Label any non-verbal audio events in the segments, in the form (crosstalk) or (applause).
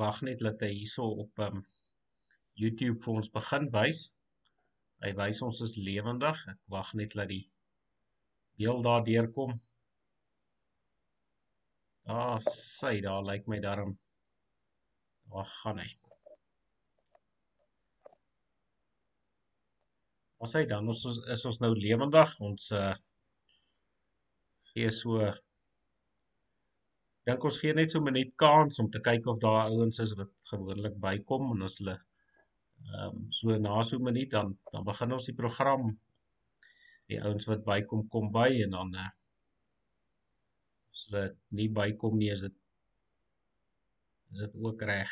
wag net dat hy hierso op um YouTube vir ons begin wys. Hy wys ons is lewendig. Ek wag net dat die beeld daar deurkom. Ah, sy, daar lyk my darm. Waar gaan hy? As hy dan ons is ons nou lewendig. Ons uh gee so dink ons gee net so 'n minuut kans om te kyk of daar ouens is wat gewoonlik bykom en as hulle ehm um, so na so 'n minuut dan dan begin ons die program. Die ouens wat bykom kom by en dan uh as hulle nie bykom nie is dit is dit ook reg.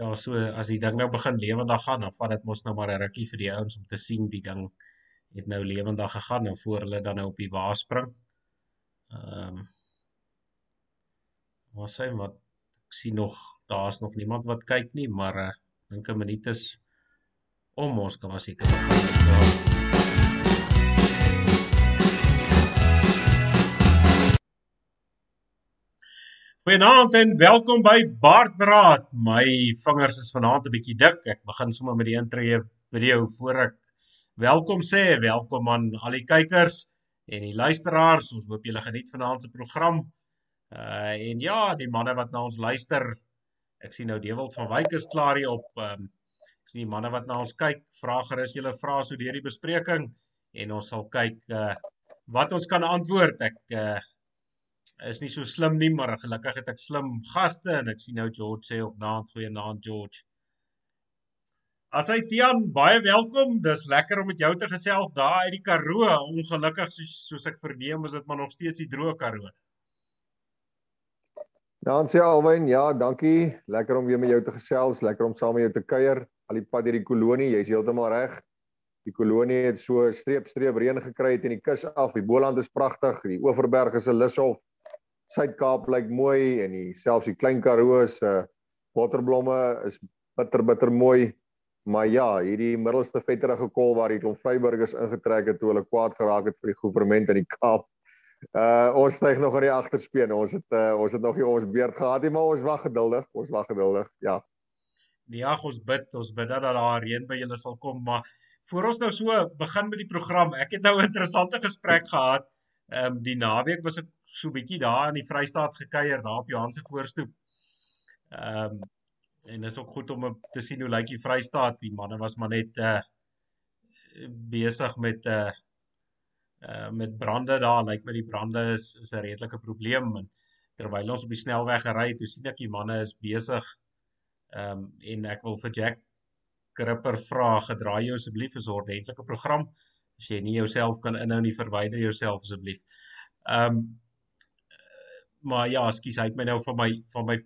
Ja, so as die ding nou begin lewendig gaan, dan vat dit mos nou maar 'n rukkie vir die ouens om te sien die ding het nou lewendig gegaan en voor hulle dan nou op die wa spring. Ehm um, Maar sê wat ek sien nog daar's nog niemand wat kyk nie, maar ek uh, dink 'n minuut is om ons kan maar seker begin. Goeienaand en welkom by Baardbraad. My vingers is vanaand 'n bietjie dik. Ek begin sommer met die intree video voor ek welkom sê. Welkom aan al die kykers en die luisteraars. Ons hoop julle geniet vanaand se program. Uh en ja, die manne wat na ons luister. Ek sien nou Dewald van Wyk is klaar hier op um ek sien die manne wat na ons kyk. Vra gerus julle vrae so deur die bespreking en ons sal kyk uh wat ons kan antwoord. Ek uh is nie so slim nie, maar gelukkig het ek slim gaste en ek sien nou George sê op naand goeie naand George. As hy Tian baie welkom. Dis lekker om met jou te gesels daar uit die Karoo. Ongelukkig soos, soos ek verneem is dit maar nog steeds die droë Karoo. Dan sê Alwyn, ja, dankie. Lekker om weer met jou te gesels, lekker om saam met jou te kuier. Al die pad hierdie kolonie, jy's heeltemal reg. Die kolonie het so streep streep reën gekry teen die kus af. Die Boland is pragtig, die Oeverberg is 'n lushof. Suid-Kaap lyk mooi en die selfs die Klein Karoo se uh, waterblomme is bitter bitter mooi. Maar ja, hierdie middelste vetterige kol waar die klomp vryburgers ingetrek het toe hulle kwaad geraak het vir die regering in die Kaap. Uh ons styg nog aan die agterspeen. Ons het uh, ons het nog nie ons beurt gehad nie, maar ons wag geduldig. Ons wag geduldig. Ja. Ja, ons bid, ons bid dat daar reën by julle sal kom, maar voor ons nou so begin met die program. Ek het nou 'n interessante gesprek gehad. Ehm um, die naweek was ek so bietjie daar in die Vrystaat gekuier daar op Johan se voorstoep. Ehm um, en dis ook goed om te sien hoe lyk die Vrystaat. Die manne was maar net uh besig met uh uh met brande daar. Lyk my die brande is is 'n redelike probleem en terwyl ons op die snelweg gery het, sien ek die manne is besig. Ehm um, en ek wil vir Jack Kripper vra, gedraai jou asseblief is 'n ordentlike program. As jy nie jouself kan inhou nie, verwyder jouself asseblief. Ehm um, maar ja, skus, hy het my nou van my van my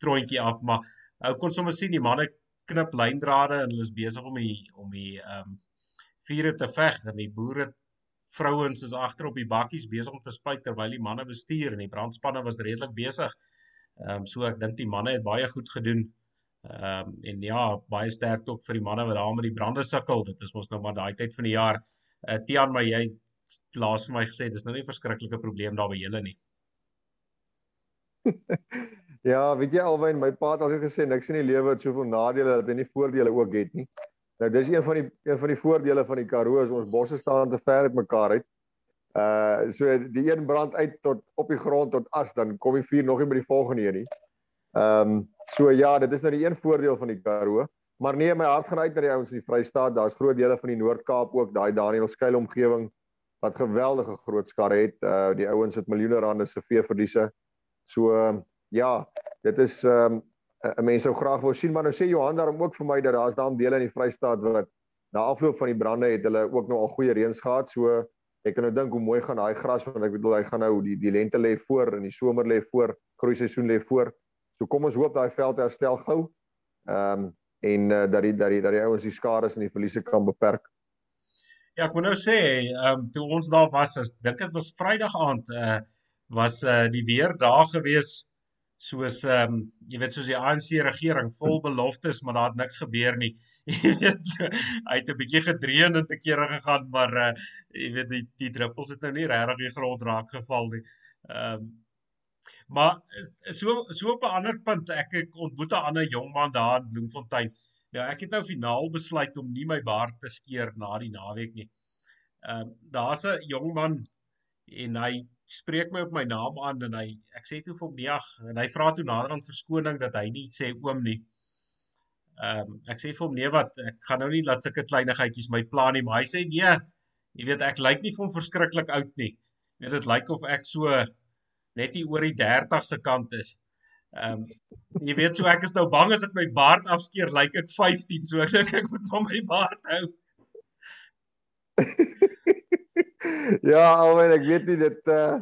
troontjie af, maar ou kon sommer sien die manne knip lyndrade en hulle is besig om die om die ehm um, vure te veg en die boere vrouens is agter op die bakkies besig om te spuit terwyl die manne bestuur en die brandspanne was redelik besig. Ehm um, so ek dink die manne het baie goed gedoen. Ehm um, en ja, baie sterk ook vir die manne wat daar met die brande sukkel. Dit is mos nou maar daai tyd van die jaar. Uh, Tiaan, maar jy laas vir my gesê dis nou nie 'n verskriklike probleem daar by julle nie. (laughs) ja, weet jy Alwyn, my pa het altyd gesê niks in die lewe het soveel nadele dat hy nie voordele ook het nie. Nou dis een van die een van die voordele van die Karoo is ons bosse staan te ver uit mekaar uit. Uh so die een brand uit tot op die grond tot as dan kom die vuur nog nie by die volgende een nie. Ehm um, so ja, dit is nou die een voordeel van die Karoo. Maar nee, my hart gaan uit na die ouens in die Vrystaat. Daar's groot dele van die Noord-Kaap ook, daai Daniel skuil omgewing wat geweldige groot skade het. Uh die ouens het miljoene rande se veeverliese. So ehm, ja, dit is ehm um, 'n mens sou graag wou sien, maar nou sê Johan daarom ook vir my dat daar's daarom dele in die Vrystaat wat na afloop van die brande het hulle ook nou al goeie reëns gehad. So ek kan nou dink hoe mooi gaan daai gras want ek bedoel hy gaan nou die die lente lê voor en die somer lê voor, groei seisoen lê voor. So kom ons hoop daai veld herstel gou. Ehm um, en uh, dat die dat die dat die ouens die skade en die verliese kan beperk. Ja, ek moet nou sê, ehm um, toe ons daar was, ek dink dit was Vrydag aand, uh was uh die weer daar gewees soos ehm um, jy weet soos die ANC regering vol (laughs) beloftes maar daar het niks gebeur nie. (laughs) Jy weet so hy het 'n bietjie gedreun en te kere gegaan maar uh, jy weet die die druppels het nou nie regtig die grond raak geval nie. Ehm um, maar so so op 'n ander punt ek ek ontmoet 'n ander jong man daar in Bloemfontein. Nou ek het nou finaal besluit om nie my baard te skeer na die naweek nie. Ehm um, daar's 'n jong man en hy spreek my op my naam aan en hy ek sê toe vir hom nee en hy vra toe naderhand verskoning dat hy nie sê oom nie. Ehm um, ek sê vir hom nee wat ek gaan nou nie laat sulke kleinigheidjies my plan nie maar hy sê nee jy weet ek lyk nie vir hom verskriklik oud nie. Jy weet dit lyk of ek so net hier oor die 30 se kant is. Ehm um, jy weet so ek is nou bang as ek my baard afskeer lyk ek 15 so ek dink ek moet van my baard hou. (laughs) (laughs) ja, alwen ek weet nie dit uh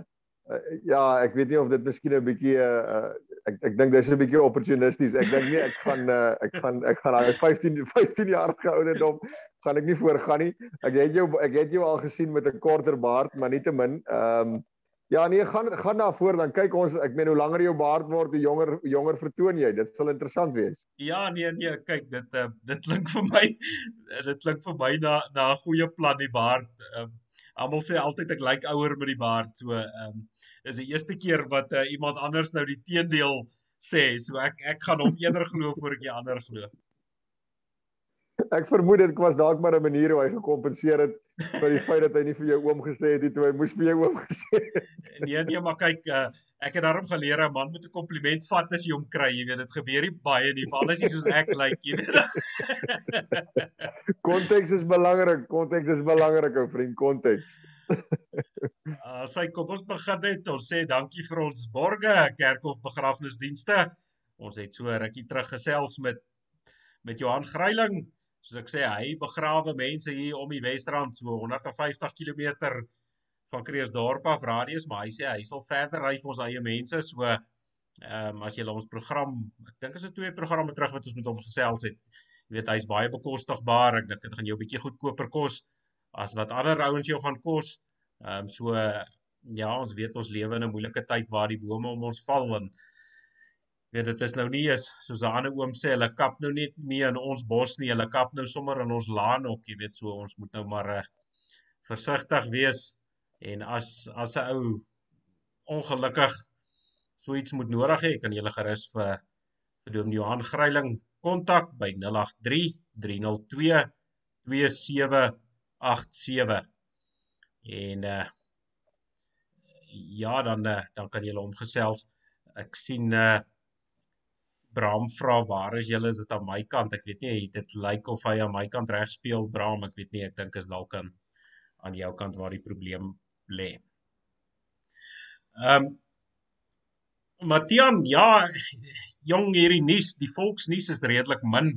ja, ek weet nie of dit miskien 'n bietjie uh ek ek dink dis 'n bietjie opportunisties. Ek dink nie ek gaan uh ek gaan ek gaan daai 15 15 jaar ouderdom gaan ek nie voorgaan nie. Ek het jou ek het jou al gesien met 'n korter baard, maar nietemin, ehm um, Ja nee, gaan gaan na voor dan kyk ons ek meen hoe langer jou baard word, hoe jonger jonger vertoon jy. Dit sal interessant wees. Ja nee nee, kyk dit uh, dit klink vir my (laughs) dit klink vir my na na 'n goeie plan die baard. Um, Almal sê altyd ek lyk ouer met die baard. So ehm um, is die eerste keer wat uh, iemand anders nou die teendeel sê. So ek ek gaan hom eerder glo voor ek die ander glo. Ek vermoed dit was dalk maar 'n manier hoe hy gekompenseer het vir die feit dat hy nie vir jou oom gesê het nie toe hy moes vir jou oom (laughs) gesê het. Nee nee, maar kyk, uh, ek het daarom geleer 'n man moet 'n kompliment vat as jy hom kry, jy weet dit gebeur nie baie nie, veral as jy soos ek lyk, like, jy weet. (laughs) Konteks is belangrik, konteks is belangrik ou vriend, konteks. (laughs) uh, sy kom ons begin net ons sê dankie vir ons borge kerkhof begrafnisdienste. Ons het so rukkie terug gesels met met Johan Greiling soos ek sê, hy begrawe mense hier om die Wesrand so 150 km van Kreeusdorp af radius, maar hy sê hy sal verder ry vir ons eie mense. So ehm um, as jy ons program, ek dink is dit twee programme terug wat ons met hom gesels het. Jy weet hy's baie bekostigbaar. Ek dink dit gaan jou 'n bietjie goedkoper kos as wat ander ouens jou gaan kos. Ehm um, so ja, ons weet ons lewe in 'n moeilike tyd waar die bome om ons val en weet dit is nou nie is soos 'n ander oom sê hulle kap nou net meer in ons bos nie hulle kap nou sommer in ons laan ook jy weet so ons moet nou maar uh, versigtig wees en as as 'n ou ongelukkig so iets moet nodig hê kan jy hulle gerus vir vir Dom Johan Greiling kontak by 083 302 2787 en uh, ja dan uh, dan kan jy hulle omgesels. Ek sien uh, Bram vra waar is julle is dit aan my kant? Ek weet nie dit lyk of hy aan my kant reg speel Bram. Ek weet nie ek dink is dalk aan aan jou kant waar die probleem lê. Ehm um, Matian ja (laughs) jong hierdie nuus die volksnuus is redelik min.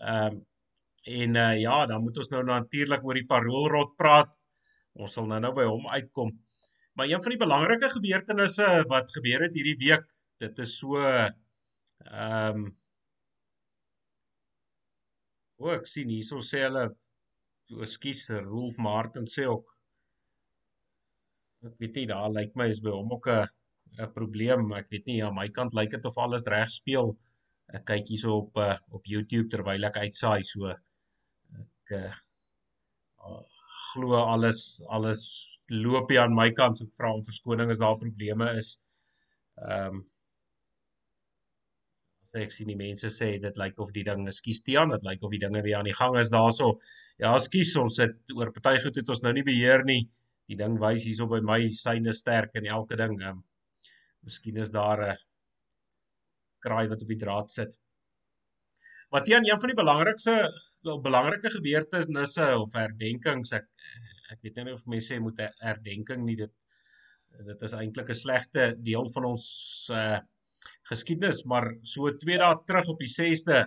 Ehm um, en uh, ja dan moet ons nou natuurlik oor die paroolrot praat. Ons sal nou nou by hom uitkom. Maar een van die belangrike gebeurtenisse wat gebeur het hierdie week, dit is so Ehm um, O, ek sien hierso sê hulle ekskuus, Rolf Martin sê ook ek weet nie daar lyk my is by hom ook 'n 'n probleem. Ek weet nie aan my kant lyk dit of alles reg speel. Ek kyk hierso op uh, op YouTube terwyl ek uitsaai so ek uh, glo alles alles loop hier aan my kant. So ek vra om verskoning as daar probleme is. Ehm um, sê ek sien die mense sê dit lyk of die ding ekskuus Tian, dit lyk of die dinge weer aan die gang is daarso. Ja, ekskuus, ons het oor party goed het ons nou nie beheer nie. Die ding wys hierso by my syne sterk en elke ding. Um, miskien is daar 'n kraai wat op die draad sit. Maar Tian, een van die belangrikste belangrike gebeurtenisse of herdenkings ek ek weet nie of mense sê moet 'n herdenking nie dit dit is eintlik 'n slegte deel van ons uh geskiedenis, maar so twee dae terug op die 6de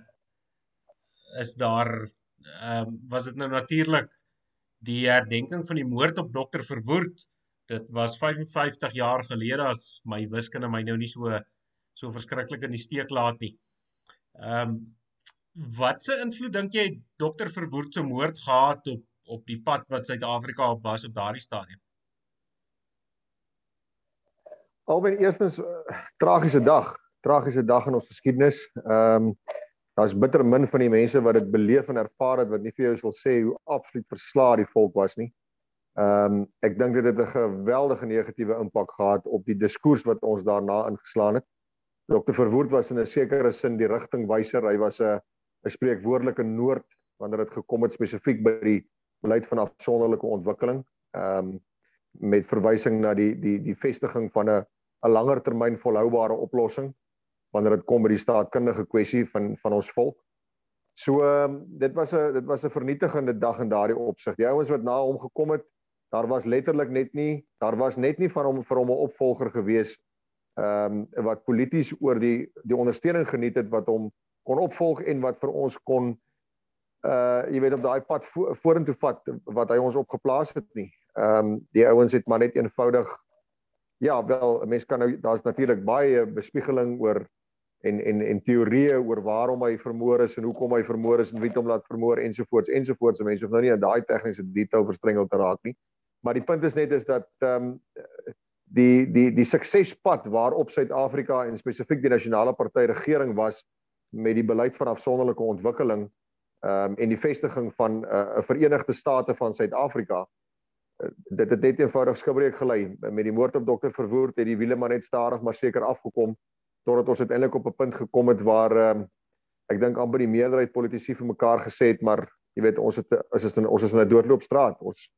is daar ehm um, was dit nou natuurlik die herdenking van die moord op dokter Verwoerd. Dit was 55 jaar gelede as my wiskunde my nou nie so so verskriklik in die steek laat nie. Ehm um, wat se invloed dink jy dokter Verwoerd se moord gehad op op die pad wat Suid-Afrika op was op daardie stadium? Albei eerstens uh, tragiese dag tragiese dag in ons geskiedenis. Ehm um, daar's bitter min van die mense wat dit beleef en ervaar het wat nie vir jou sal sê hoe absoluut verslae die volk was nie. Ehm um, ek dink dit het 'n geweldige negatiewe impak gehad op die diskurs wat ons daarna ingeslaan het. Dr Verwoerd was in 'n sekere sin die rigtingwyser. Hy was 'n 'n spreekwoordelike noord wanneer dit gekom het spesifiek by die beleid van afsonderlike ontwikkeling. Ehm um, met verwysing na die die die vestiging van 'n 'n langer termyn volhoubare oplossing wanneer dit kom by die staatkundige kwessie van van ons volk. So um, dit was 'n dit was 'n vernietigende dag in daardie opsig. Die ouens wat na hom gekom het, daar was letterlik net nie daar was net nie van hom vir hom 'n opvolger gewees ehm um, wat polities oor die die ondersteuning geniet het wat hom kon opvolg en wat vir ons kon uh jy weet op daai pad vo vorentoe vat wat hy ons opgeplaas het nie. Ehm um, die ouens het maar net eenvoudig ja, wel 'n mens kan nou daar's natuurlik baie bespiegeling oor en en en teorieë oor waarom hy vermoor is en hoekom hy vermoor is en wie hom laat vermoor ensovoorts ensovoorts. Mense hoef nou nie in daai tegniese detail verstrengel te raak nie. Maar die punt is net is dat ehm um, die die die suksespad waarop Suid-Afrika en spesifiek die nasionale party regering was met die beleid van afsonderlike ontwikkeling ehm um, en die vestiging van 'n uh, Verenigde State van Suid-Afrika uh, dit het net eenvoudig skibreek gelei met die moord op dokter Verwoerd het die wiele maar net stadig maar seker afgekom totdat ons uiteindelik op 'n punt gekom het waar um, ek dink amper die meerderheid politici vir mekaar gesê het maar jy weet ons het is is in ons is in 'n doodloopstraat ons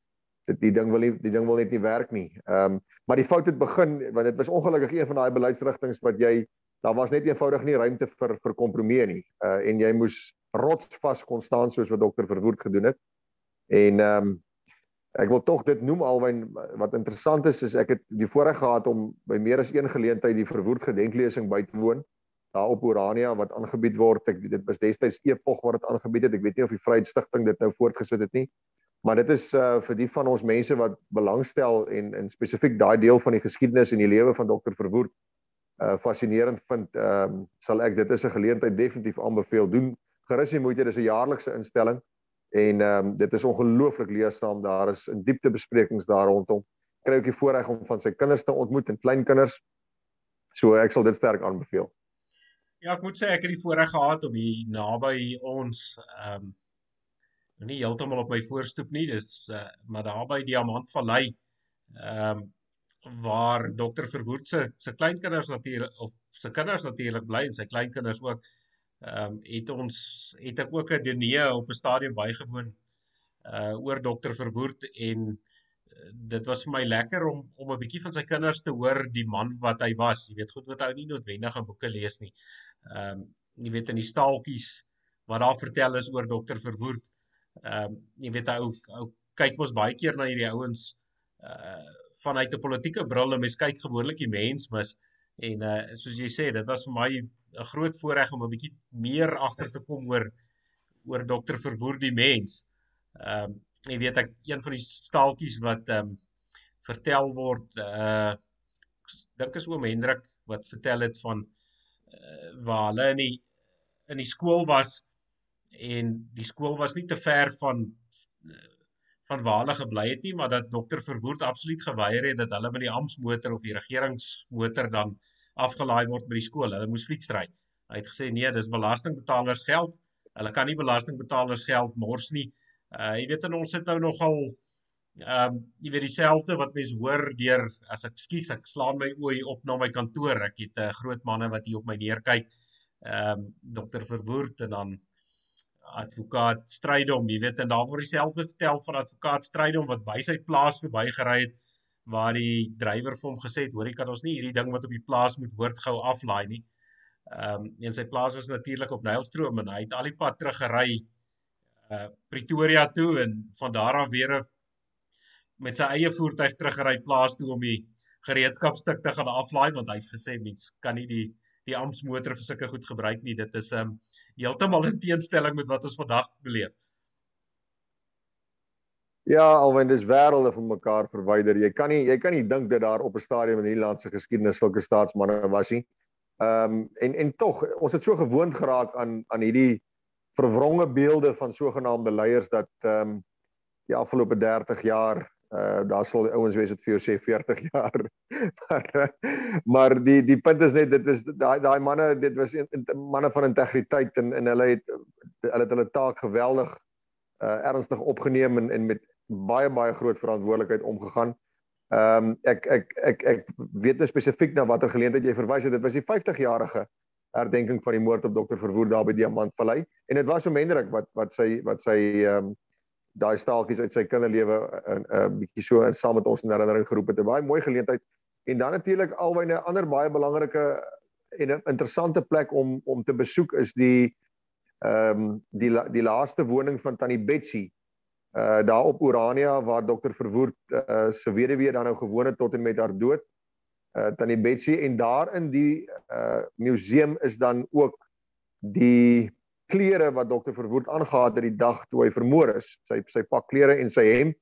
dit die ding wil nie die ding wil net nie werk nie. Ehm um, maar die fout het begin want dit was ongelukkig een van daai beleidsrigtinge wat jy daar was net eenvoudig nie ruimte vir vir kompromie nie. Uh, en jy moes rotsvas kon staan soos wat dokter Verwoerd gedoen het. En ehm um, ek wil tog dit noem alwyn wat interessant is is ek het die voorreg gehad om by meer as een geleentheid die Verwoerd gedenklesing by te woon daar op Orania wat aangebied word. Ek dit was destyds Epog wat dit aangebied het. Ek weet nie of die Vryheidsstichting dit nou voortgesit het nie. Maar dit is uh vir die van ons mense wat belangstel en in spesifiek daai deel van die geskiedenis en die lewe van dokter Verwoerd uh fascinerend vind. Ehm um, sal ek dit is 'n geleentheid definitief aanbeveel doen gerus die moeite, dis 'n jaarlikse instelling en ehm um, dit is ongelooflik leersaam. Daar is in diepte besprekings daar rondom. Kry ook die voorreg om van sy kinders te ontmoet en kleinkinders. So ek sal dit sterk aanbeveel. Ja, ek moet sê ek het die voorreg gehad om hier naby ons ehm um, nie heeltemal op my voorstoep nie, dis uh, maar daar by Diamantvallei ehm um, waar dokter Verwoerd se se kleinkinders natuurlik of se kinders natuurlik bly en sy kleinkinders ook ehm um, het ons het ek ook 'n diner op 'n stadion bygewoon uh oor dokter Verwoerd en uh, dit was vir my lekker om om 'n bietjie van sy kinders te hoor die man wat hy was. Jy weet goed wat hy nie noodwendig in boeke lees nie. Ehm um, jy weet in die staaltjies wat daar vertel is oor dokter Verwoerd ehm um, jy weet hy ou ou kyk mos baie keer na hierdie ouens uh vanuit 'n politieke bril en mens kyk gewoonlik die mens mis en uh soos jy sê dit was vir my 'n groot voorreg om 'n bietjie meer agter te kom oor oor dokter Verwoerd die mens. Ehm um, jy weet ek een van die staaltjies wat ehm um, vertel word uh dink is oom Hendrik wat vertel het van uh, waar hulle in die in die skool was en die skool was nie te ver van van waar hulle gebly het nie maar dat dokter Verwoerd absoluut geweier het dat hulle met die amptsmotor of die regeringsmotor dan afgelaai word by die skool. Hulle moes fiets ry. Hy het gesê nee, dis belastingbetalers geld. Hulle kan nie belastingbetalers geld mors nie. Uh jy weet en ons sit nou nogal ehm um, jy weet dieselfde wat mense hoor deur as ek skuis ek slaan my oë op na my kantoor. Ek het 'n uh, groot manne wat hier op my neerkyk. Ehm um, dokter Verwoerd en dan advokaat Strydom, jy weet en daar word dieselfde vertel van advokaat Strydom wat by sy plaas verbygery het waar die drywer vir hom gesê het, hoor jy kan ons nie hierdie ding wat op die plaas moet hoort gou aflaai nie. Ehm um, en sy plaas was natuurlik op Nylstroom en hy het al die pad teruggery uh Pretoria toe en van daar af weer met sy eie voertuig teruggery plaas toe om die gereedskapstuk te gaan aflaai want hy het gesê mens kan nie die die amptsmotor vir sulke goed gebruik nie. Dit is um, heeltemal in teenstelling met wat ons vandag beleef. Ja, alwen dis wêrelde van mekaar verwyder. Jy kan nie jy kan nie dink dat daar op 'n stadium in hierdie land se geskiedenis sulke staatsmanne was nie. Ehm um, en en tog ons het so gewoond geraak aan aan hierdie verwronge beelde van sogenaamde leiers dat ehm um, die afgelope 30 jaar Uh daar sal die ouens wees wat vir jou sê 40 (laughs) jaar. maar maar die die punt is net dit is daai daai manne dit was in, in, manne van integriteit en en hulle het hulle het hulle taak geweldig uh ernstig opgeneem en en met baie baie groot verantwoordelikheid omgegaan. Ehm um, ek ek ek ek weet spesifiek na watter geleentheid jy verwys het. Dit was die 50-jarige herdenking van die moord op dokter Verwoerd daar by Diamantvallei en dit was so Hendrik wat wat sy wat sy ehm um, daai staaltjies uit sy kinderlewe 'n 'n bietjie so in saam met ons in herinnering geroep het. 'n Baie mooi geleentheid en dan natuurlik alwyne 'n ander baie belangrike en 'n interessante plek om om te besoek is die ehm um, die die laaste woning van Tannie Betsy uh daar op Urania waar dokter Verwoerd uh se weduwee dan nou gewoon het tot en met haar dood uh Tannie Betsy en daar in die uh museum is dan ook die klere wat dokter Verwoerd aangetree het die dag toe hy vermoor is. Sy sy pak klere en sy hemp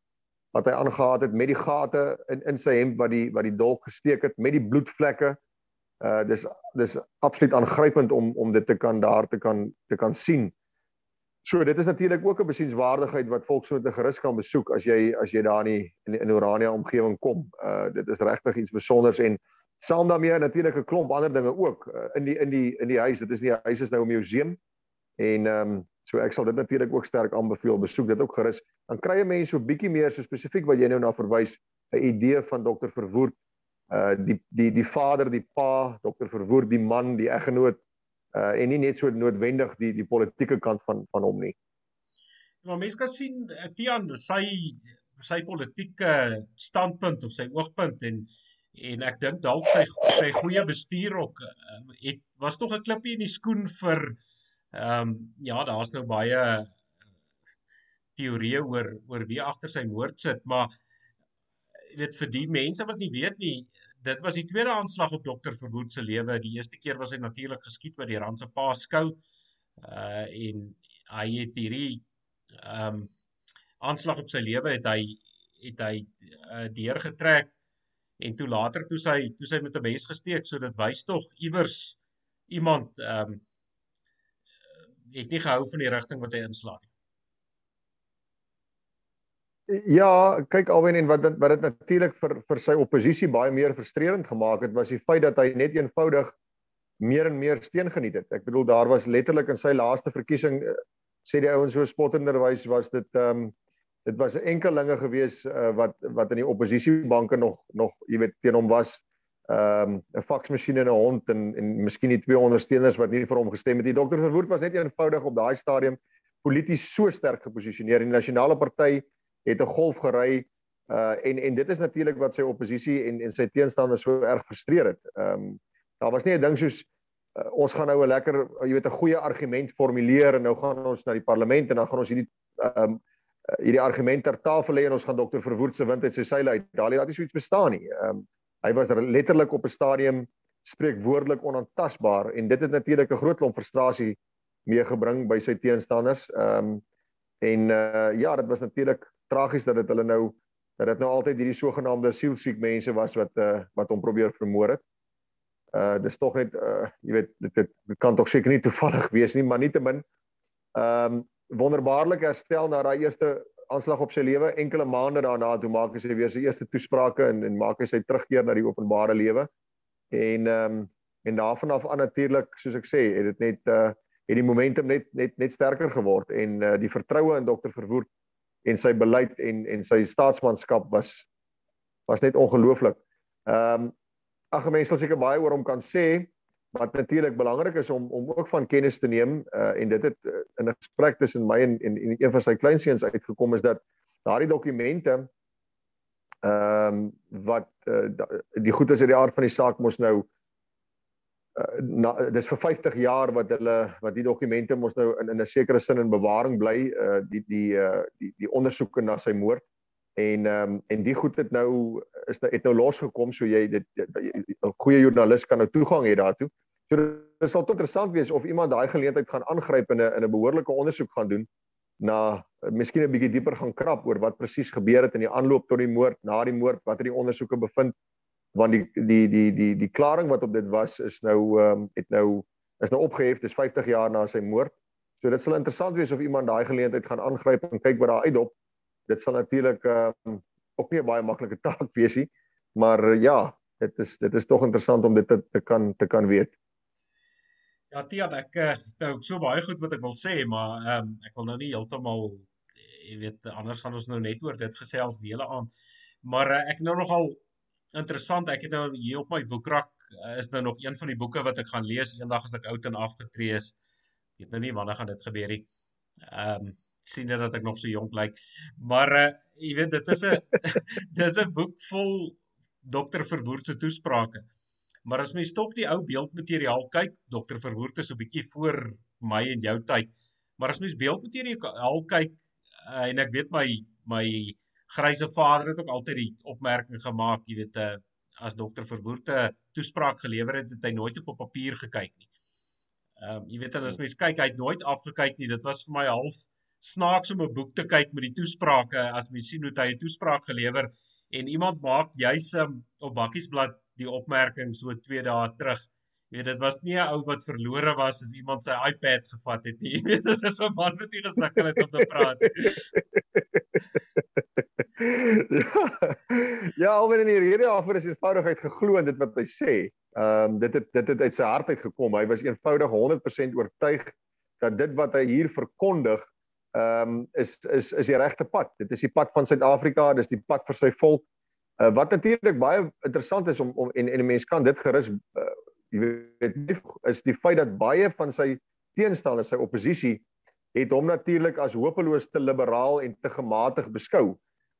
wat hy aangetree het met die gate in in sy hemp wat die wat die dolk gesteek het met die bloedvlekke. Uh dis dis absoluut aangrypend om om dit te kan daar te kan te kan sien. So dit is natuurlik ook 'n besienswaardigheid wat volksmoed gerus kan besoek as jy as jy daar in in, in Orania omgewing kom. Uh dit is regtig iets spesiaals en saam daarmee natuurlik 'n klomp ander dinge ook uh, in die in die in die huis. Dit is nie 'n huis is nou 'n museum en ehm um, so ek sal dit natuurlik ook sterk aanbeveel besoek dit ook gerus. Dan kry jy mense so bietjie meer so spesifiek wat jy nou na verwys 'n idee van dokter Verwoerd uh die die die vader, die pa, dokter Verwoerd, die man, die eggenoot uh en nie net so noodwendig die die politieke kant van van hom nie. Maar mense kan sien eh, Tian sy sy politieke standpunt of sy oogpunt en en ek dink dalk sy sy goeie bestuur ook uh, het was tog 'n klippie in die skoen vir ehm um, ja daar's nou baie teorieë oor oor wie agter sy moord sit maar jy weet vir die mense wat nie weet nie dit was die tweede aanslag op dokter Verwoerd se lewe. Die eerste keer was hy natuurlik geskiet by die Randse Paaskou. Uh en hy het hierdie ehm um, aanslag op sy lewe het hy het hy uh, deurgetrek en toe later toe sy toe sy met 'n mes gesteek so dit wys tog iewers iemand ehm um, het nie gehou van die rigting wat hy inslaan nie. Ja, kyk alwen en wat wat dit natuurlik vir vir sy oppositie baie meer frustrerend gemaak het was die feit dat hy net eenvoudig meer en meer steun geniet het. Ek bedoel daar was letterlik in sy laaste verkiesing eh, sê die ouens so spottenderwys was dit ehm um, dit was 'n enkelinge gewees uh, wat wat in die oppositiebanke nog nog jy weet teen hom was ehm um, 'n faksmasjien en 'n hond en en miskien die twee ondersteuners wat nie vir hom gestem het nie. Dokter Verwoerd was net eenvoudig op daai stadium polities so sterk geposisioneer die nasionale party het 'n golf gery uh en en dit is natuurlik wat sy oppositie en en sy teenstanders so erg frustreer het. Ehm um, daar was nie 'n ding soos uh, ons gaan nou 'n lekker jy weet 'n goeie argument formuleer en nou gaan ons na die parlement en dan gaan ons hierdie ehm um, hierdie argument ter tafel lê en ons gaan dokter Verwoerd se wind uit sy seile uit. Daar het nie so iets bestaan nie. Ehm um, hy was letterlik op 'n stadium spreekwoordelik onaantastbaar en dit het natuurlik 'n groot klomp frustrasie meegebring by sy teenstanders. Ehm um, en uh ja, dit was natuurlik tragies dat dit hulle nou dat dit nou altyd hierdie sogenaamde sielsiek mense was wat uh, wat hom probeer vermoor het. Uh dis tog net uh jy weet dit, dit, dit kan tog seker nie toevallig wees nie, maar nietemin ehm um, wonderbaarlik herstel na daai eerste aanslag op sy lewe enkele maande daarna toe maak hy sy weer sy eerste toesprake en en maak hy sy terugkeer na die openbare lewe. En ehm um, en daarvan af aan natuurlik soos ek sê, het dit net uh het die momentum net net net sterker geword en uh, die vertroue in dokter Verwoerd en sy beleid en en sy staatsmanskap was was net ongelooflik. Ehm um, ag mense sal seker baie oor hom kan sê wat natuurlik belangrik is om om ook van kennis te neem uh, en dit het uh, in 'n gesprek tussen my en, en en een van sy kleinseuns uitgekom is dat daardie dokumente ehm um, wat uh, die goed is uit die aard van die saak mos nou uh, na, dis vir 50 jaar wat hulle wat die dokumente mos nou in in 'n sekere sin in bewaring bly uh, die die uh, die die ondersoeke na sy moord en ehm um, en die goed het nou is nou het nou losgekom so jy dit 'n goeie joernalis kan nou toegang hê daartoe. So dit sal tot interessant wees of iemand daai geleentheid gaan aangryp en 'n in 'n behoorlike ondersoek gaan doen na miskien 'n bietjie dieper gaan krap oor wat presies gebeur het in die aanloop tot die moord, na die moord, wat het die ondersoeke bevind want die die die die die klaring wat op dit was is nou ehm um, het nou is nou opgehef dis 50 jaar na sy moord. So dit sal interessant wees of iemand daai geleentheid gaan aangryp en kyk wat daar uitdop. Dit sal natuurlik ehm um, ook nie 'n baie maklike (laughs) taak wees nie. Maar uh, ja, dit is dit is tog interessant om dit te, te kan te kan weet. Ja, Tiaan, ek het nou so baie goed wat ek wil sê, maar ehm um, ek wil nou nie heeltemal jy weet anders gaan ons nou net oor dit gesels die hele aand. Maar uh, ek nou nogal interessant. Ek het nou hier op my boekrak uh, is nou nog een van die boeke wat ek gaan lees eendag as ek oud en afgetree is. Ek weet nou nie wanneer gaan dit gebeur nie. Ehm um, sien net dat ek nog so jonk lyk. Maar uh, jy weet dit is 'n (laughs) dis 'n boek vol dokter Verwoerd se toesprake. Maar as mens tog die ou beeldmateriaal kyk, dokter Verwoerd is so 'n bietjie voor my en jou tyd. Maar as mens beeldmateriaal kyk uh, en ek weet my my gryse vader het ook altyd die opmerking gemaak, jy weet, uh, as dokter Verwoerte toespraak gelewer het, het hy nooit op op papier gekyk nie. Ehm um, jy weet as mens kyk, hy het nooit afgekyk nie. Dit was vir my half snaaks om 'n boek te kyk met die toesprake as mens sien hoe hy 'n toespraak gelewer en iemand maak juis um, op bakkiesblad die opmerking so 2 dae terug. Jy weet dit was nie 'n ou wat verlore was as iemand sy iPad gevat het nie. Jy (laughs) weet dit is 'n man wat nie gesukkel het om te praat nie. (laughs) ja, alweer in die rede daarvoor is eenvoudigheid geglo in dit wat hy sê. Ehm um, dit het dit het uit sy hart uit gekom. Hy was eenvoudig 100% oortuig dat dit wat hy hier verkondig ehm um, is is is die regte pad. Dit is die pad van Suid-Afrika, dis die pad vir sy volk. Uh, wat natuurlik baie interessant is om om en en 'n mens kan dit gerus uh, jy weet is die feit dat baie van sy teenstanders, sy oppositie het hom natuurlik as hopeloos te liberaal en te gematig beskou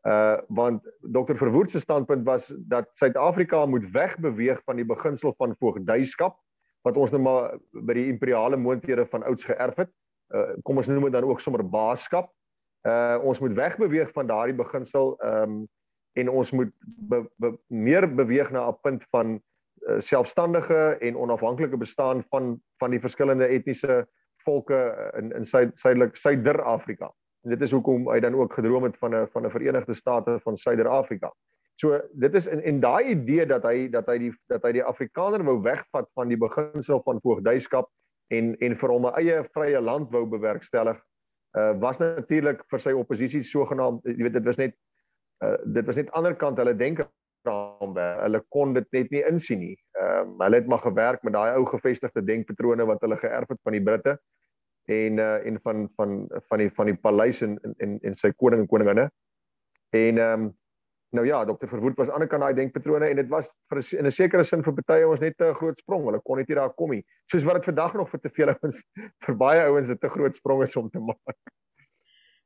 uh want Dr Verwoerd se standpunt was dat Suid-Afrika moet wegbeweeg van die beginsel van voogdyskap wat ons nou maar by die imperiale moondhede van ouds geërf het. Uh kom ons noem dit dan ook sommer baaskap. Uh ons moet wegbeweeg van daardie beginsel um en ons moet be, be, meer beweeg na 'n punt van uh, selfstandige en onafhanklike bestaan van van die verskillende etniese volke in in suidelik Suider-Afrika. En dit is hoekom hy dan ook gedroom het van 'n van 'n Verenigde State van Suider-Afrika. So dit is in en daai idee dat hy dat hy die dat hy die Afrikaner wou wegvat van die beginsel van voogdyskap en en vir hom 'n eie vrye land wou bewerkstellig uh was natuurlik vir sy oppositie sogenaamd jy weet dit was net uh dit was net ander kant hulle denke raamwerk hulle kon dit net nie insien nie. Ehm uh, hulle het maar gewerk met daai ou gevestigde denkpatrone wat hulle geërf het van die Britte en uh en van van van die van die paleis en en en sy koning en koninginne. En ehm um, nou ja, dokter Verwoerd was aan die ander kant daai denkpatrone en dit was vir in 'n sekere sin vir baie ons net 'n groot sprong. Hulle kon net nie daar kom nie. Soos wat dit vandag nog vir te veel ouens (laughs) vir baie ouens 'n te groot sprong is om te maak.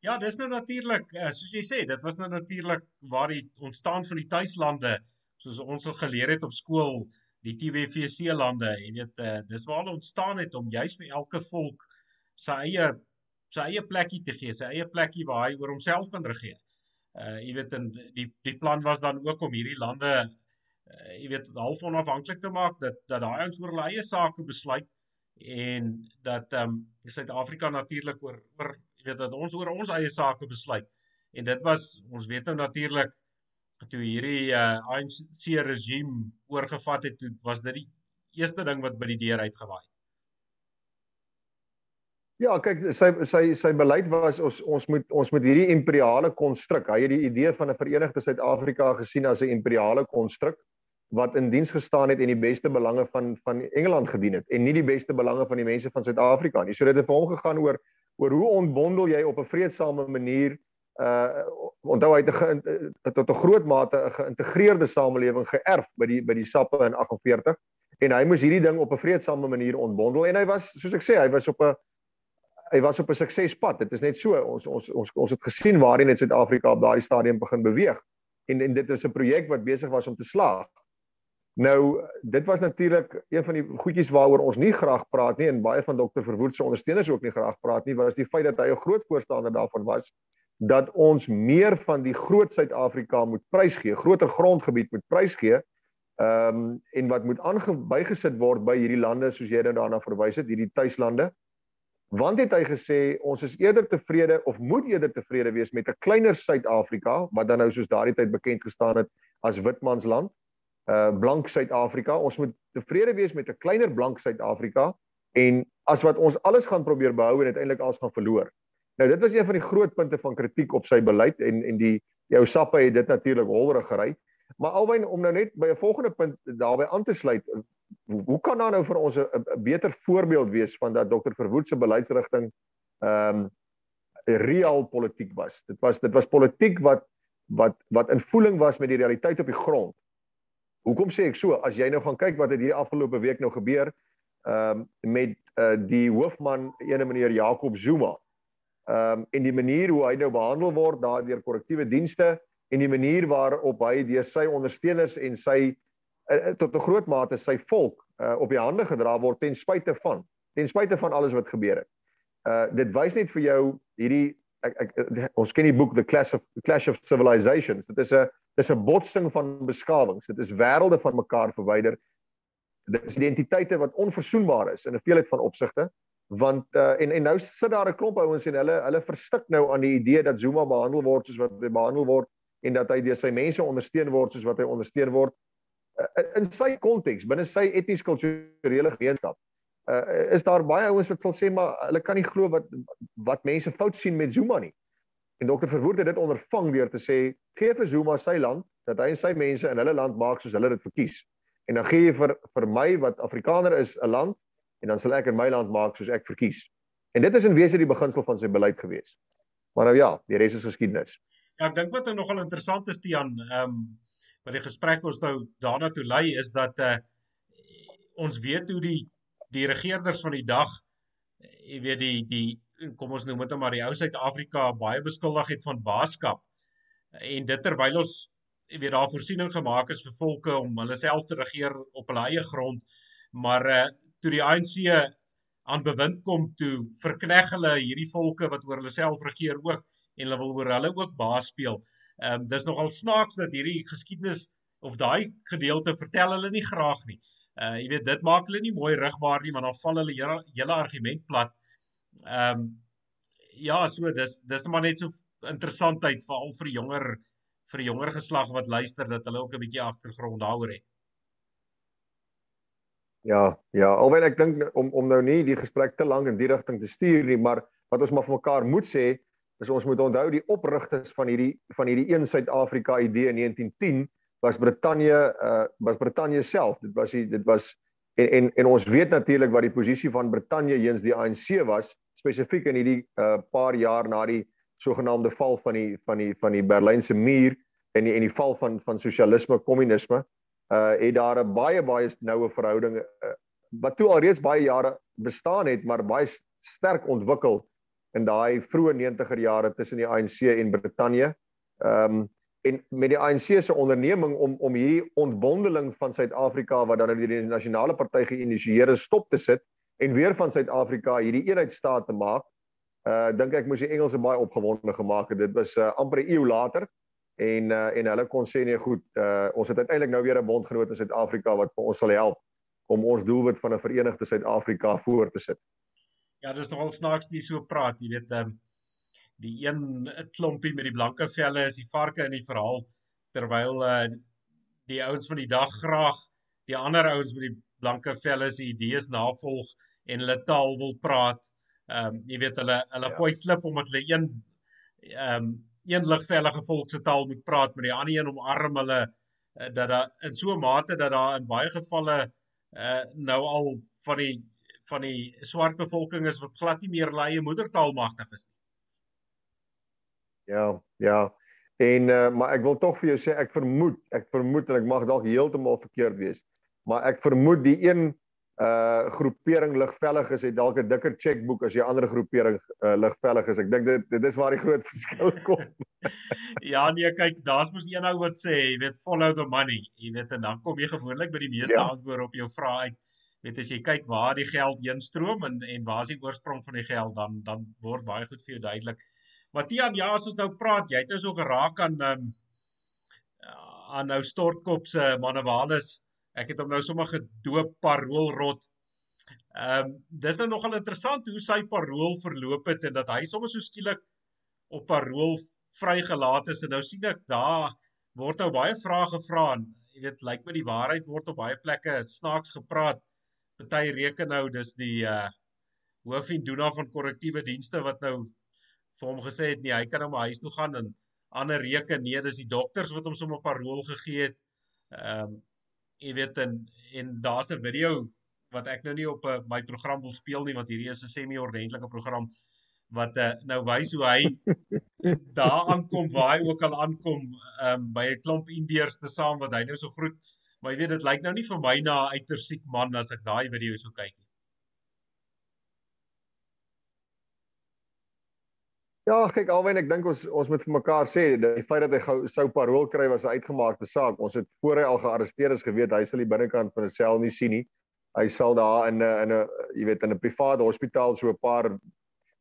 Ja, dis nou natuurlik, uh, soos jy sê, dit was nou natuurlik waar die ontstaan van die tuislande, soos ons al geleer het op skool, die TBVC lande, jy weet, uh, dis waar hulle ontstaan het om juis vir elke volk sy eie sy eie plekkie te gee, sy eie plekkie waar hy oor homself kan regeer. Uh jy weet en die die plan was dan ook om hierdie lande uh, jy weet half onafhanklik te maak dat dat daai ons oor hulle eie sake besluit en dat ehm um, Suid-Afrika natuurlik oor oor jy weet dat ons oor ons eie sake besluit. En dit was ons weet nou natuurlik toe hierdie uh ANC regime oorgevat het, toe was dit die eerste ding wat by die deur uitgewaai het. Ja, kyk, sy sy sy beleid was ons ons moet ons moet hierdie imperiale konstruk. Hy het die idee van 'n Verenigde Suid-Afrika gesien as 'n imperiale konstruk wat in diens gestaan het en die beste belange van van Engeland gedien het en nie die beste belange van die mense van Suid-Afrika nie. So dit het vir hom gegaan oor oor hoe ontbondel jy op 'n vredesame manier uh onthou hy het tot 'n groot mate 'n geïntegreerde samelewing geërf by die by die Sappe in 48 en hy moes hierdie ding op 'n vredesame manier ontbondel en hy was soos ek sê hy was op 'n hy was op 'n suksespad. Dit is net so ons ons ons ons het gesien waarheen net Suid-Afrika op daardie stadium begin beweeg. En en dit is 'n projek wat besig was om te slaag. Nou dit was natuurlik een van die goedjies waaroor ons nie graag praat nie en baie van dokter Verwoerd se ondersteuners ook nie graag praat nie, was die feit dat hy 'n groot voorstander daarvan was dat ons meer van die groot Suid-Afrika moet prysgee, groter grondgebied moet prysgee. Ehm um, en wat moet aangebygesit word by hierdie lande soos jy nou daarna verwys het, hierdie tuislande want het hy gesê ons is eerder tevrede of moet eerder tevrede wees met 'n kleiner Suid-Afrika wat dan nou soos daardie tyd bekend gestaan het as Witmansland, uh blank Suid-Afrika. Ons moet tevrede wees met 'n kleiner blank Suid-Afrika en as wat ons alles gaan probeer behou en uiteindelik alles gaan verloor. Nou dit was een van die groot punte van kritiek op sy beleid en en die jou sappe het dit natuurlik holrig gery. Maar alwen om nou net by 'n volgende punt daarbey aan te sluit, hoe kan daar nou vir ons 'n beter voorbeeld wees van dat Dr. Verwoerd se beleidsrigting ehm um, real politiek was. Dit was dit was politiek wat wat wat in voeling was met die realiteit op die grond. Hoekom sê ek so? As jy nou gaan kyk wat het hierdie afgelope week nou gebeur ehm um, met uh, die hoofman ene meneer Jakob Zuma. Ehm um, en die manier hoe hy nou behandel word daardeur korrektiewe dienste en die manier waarop hy deur sy ondersteuners en sy uh, tot 'n groot mate sy volk uh, op die hande gedra word ten spyte van ten spyte van alles wat gebeur het. Uh dit wys net vir jou hierdie ek, ek ons ken die boek The Clash of The Clash of Civilizations. Dit is 'n dis 'n botsing van beskawings. Dit is wêrelde van mekaar verwyder. Dit is identiteite wat onverzoenbaar is in 'n veelheid van opsigte want uh, en en nou sit daar 'n klomp ouens en hulle hulle verstik nou aan die idee dat Zuma behandel word soos wat hy behandel word en dat hy deur sy mense ondersteun word soos wat hy ondersteun word in sy konteks binne sy eties kulturele gemeenskap uh, is daar baie ouens wat sal sê maar hulle kan nie glo wat wat mense fout sien met Zuma nie. En dokter Verwoerd het dit ondervang deur te sê gee vir Zuma sy land dat hy en sy mense in hulle land maak soos hulle dit verkies. En dan gee jy vir vir my wat Afrikaner is 'n land en dan sal ek in my land maak soos ek verkies. En dit is in wese die beginsel van sy beleid gewees. Maar nou ja, die res is geskiedenis. Ja, ek dink wat nou nogal interessant is Tian, ehm um, wat die gesprek ons nou daarna toe lei is dat uh ons weet hoe die die regerders van die dag jy weet die die kom ons noem dit maar die ou Suid-Afrika baie beskuldig het van baaskap en dit terwyl ons jy weet daar voorsiening gemaak is vir volke om hulle self te regeer op hulle eie grond maar uh, toe die ANC aan bewind kom toe verkneg hulle hierdie volke wat oor hulle self regeer ook en hulle wil oor hulle ook baas speel. Ehm um, dis nogal snaaks dat hierdie geskiedenis of daai gedeelte vertel hulle nie graag nie. Uh jy weet dit maak hulle nie mooi rigbaar nie want dan val hulle hele, hele argument plat. Ehm um, ja, so dis dis maar net so interessantheid veral vir jonger vir jonger geslag wat luister dat hulle ook 'n bietjie agtergrond daaroor het. Ja, ja, alhoewel ek dink om om nou nie die gesprek te lank in die rigting te stuur nie, maar wat ons maar vir mekaar moet sê, is ons moet onthou die oprigters van hierdie van hierdie een Suid-Afrika idee in 1910 was Brittanje uh was Brittanje self. Dit was die, dit was en en en ons weet natuurlik wat die posisie van Brittanje teenoor die ANC was spesifiek in hierdie uh paar jaar na die sogenaamde val van die van die van die Berlynse muur en die en die val van van sosialisme, kommunisme. Uh het daar 'n baie baie noue verhouding uh, wat toe alreeds baie jare bestaan het, maar baie sterk ontwikkel in daai vroeë 90er jare tussen die ANC en Brittanje. Ehm um, en met die ANC se onderneming om om hierdie ontbondeling van Suid-Afrika wat dan deur die nasionale party geïnisieer is stop te sit en weer van Suid-Afrika hierdie eenheidstaat te maak. Uh dink ek moes die Engelse baie opgewonde gemaak het. Dit was uh, amper 'n eeu later en uh en hulle kon sê nee goed, uh ons het uiteindelik nou weer 'n bondgenoot in Suid-Afrika wat vir ons sal help om ons doelwit van 'n verenigde Suid-Afrika voor te sit. Ja, dis nogal snaaks jy so praat, jy weet, ehm um, die een klompie met die blanke velle is die varke in die verhaal terwyl uh, die ouens van die dag graag die ander ouens met die blanke velle se idees navolg en hulle taal wil praat. Ehm um, jy weet hulle hulle ja. gooi klip omdat hulle een ehm um, een ligvellige volk se taal moet praat met die ander een omarm hulle uh, dat daar in so 'n mate dat daar in baie gevalle uh nou al van die van die swart bevolking is wat glad nie meer hulle eie moedertaal magtig is nie. Ja, ja. En uh, maar ek wil tog vir jou sê ek vermoed, ek vermoed en ek mag dalk heeltemal verkeerd wees, maar ek vermoed die een uh groepering ligvelliges het dalk 'n dikker chequeboek as die ander groepering uh, ligvelliges. Ek dink dit dit is waar die groot (laughs) verskil kom. ja nee, kyk, daar's mos een ou wat sê, jy weet, follow the money. Jy weet en dan kom jy gewoonlik by die meeste ja. antwoorde op jou vrae uit. Weet as jy kyk waar die geld heen stroom en en waar is die oorsprong van die geld dan dan word baie goed vir jou duidelik. Matian, ja, as ons nou praat, jy het nou so geraak aan um, aan nou stortkop se Manewales. Ek het hom nou sommer gedoop paroolrot. Ehm um, dis nou nogal interessant hoe sy parool verloop het en dat hy sommer so skielik op parool vrygelaat is en nou sien ek daar word nou baie vrae gevra en jy weet lyk my die waarheid word op baie plekke snaaks gepraat. Party reken nou dis die uh hoof en doena van korrektiewe dienste wat nou vir hom gesê het nee, hy kan nou maar huis toe gaan en ander reke nee, dis die dokters wat hom sommer 'n parol gegee het. Ehm um, jy weet en en daar's 'n video wat ek nou nie op 'n uh, my program wil speel nie want hierdie is 'n semi-ordentlike program wat uh, nou wys hoe hy daar aankom waar hy ook al aankom um, by 'n klomp indiërs te saam wat hy nou so groet maar jy weet dit lyk nou nie vir my na 'n uiters siek man as ek daai video so kyk nie Ja, kyk alwen ek dink ons ons moet vir mekaar sê die feit dat hy gou sou parol kry was 'n uitgemaakte saak. Ons het voor hy al gearresteer is geweet hy sal die binnekant van 'n sel nie sien nie. Hy sal daar in 'n in 'n jy weet in 'n private hospitaal so 'n paar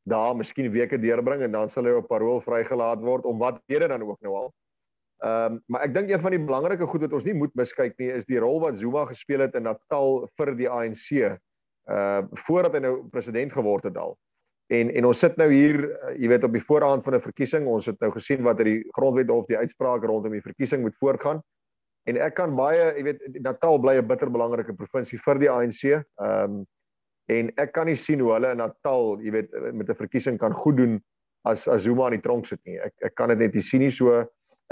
dae, miskien weke deurbring en dan sal hy op parol vrygelaat word om wat rede dan ook nou al. Ehm um, maar ek dink een van die belangrike goed wat ons nie moet miskyk nie is die rol wat Zuma gespeel het in Natal vir die ANC uh voordat hy nou president geword het al. En en ons sit nou hier, uh, jy weet op die voorhand van 'n verkiesing, ons het nou gesien wat uit die grondwet of die uitspraak rondom die verkiesing moet voortgaan. En ek kan baie, jy weet Natal bly 'n bitter belangrike provinsie vir die ANC. Ehm um, en ek kan nie sien hoe hulle in Natal, jy weet, met 'n verkiesing kan goed doen as as Zuma in die tronk sit nie. Ek ek kan dit net nie sien nie so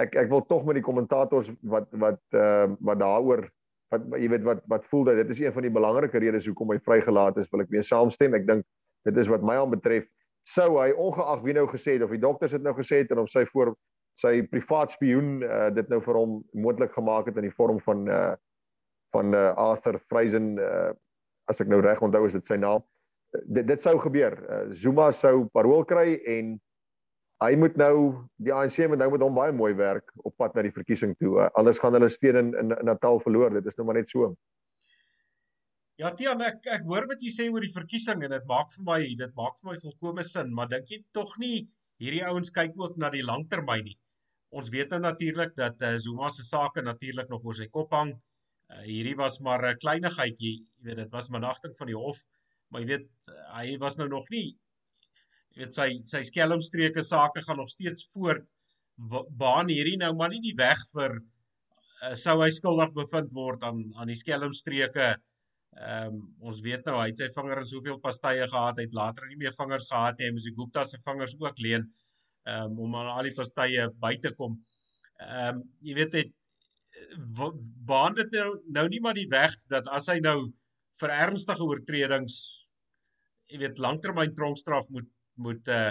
ek ek wil tog met die kommentators wat wat ehm uh, wat daaroor wat jy weet wat wat voel dat dit is een van die belangrike redes hoekom hy vrygelaat is, wil ek weer saamstem. Ek dink dit is wat my aan betref sou hy ongeag wie nou gesê het of die dokters het nou gesê het en of sy voor sy privaat spioen uh, dit nou vir hom moontlik gemaak het in die vorm van uh van uh, Arthur Freisen uh as ek nou reg onthou is dit sy naam. Dit dit sou gebeur. Uh, Zuma sou parol kry en hy moet nou die ANC moet nou met hom baie mooi werk op pad na die verkiesing toe. Uh, anders gaan hulle steun in, in in Natal verloor. Dit is nou maar net so. Ja, Tiaan, ek ek hoor wat jy sê oor die verkiesing en dit maak vir my dit maak vir my volkomme sin, maar dink jy tog nie hierdie ouens kyk ook na die langtermyn nie? Ons weet nou natuurlik dat uh, Zuma se sake natuurlik nog oor sy kop hang. Uh, Uh, hierdie was maar 'n kleinigheidjie, jy weet dit was managting van die hof, maar jy weet hy was nou nog nie jy weet sy sy skelmstreke sake gaan nog steeds voort baan hierdie nou maar nie die weg vir uh, sou hy skuldig bevind word aan aan die skelmstreke. Ehm um, ons weet nou hy het sy vinger in soveel pastye gehad, hy het later nie meer vingers gehad nie, hy moes die Gupta se vingers ook leen um, om aan al die pastye by te kom. Ehm um, jy weet dit baan dit nou nou nie maar die weg dat as hy nou vir ernstige oortredings jy weet langtermyn tronkstraf moet moet uh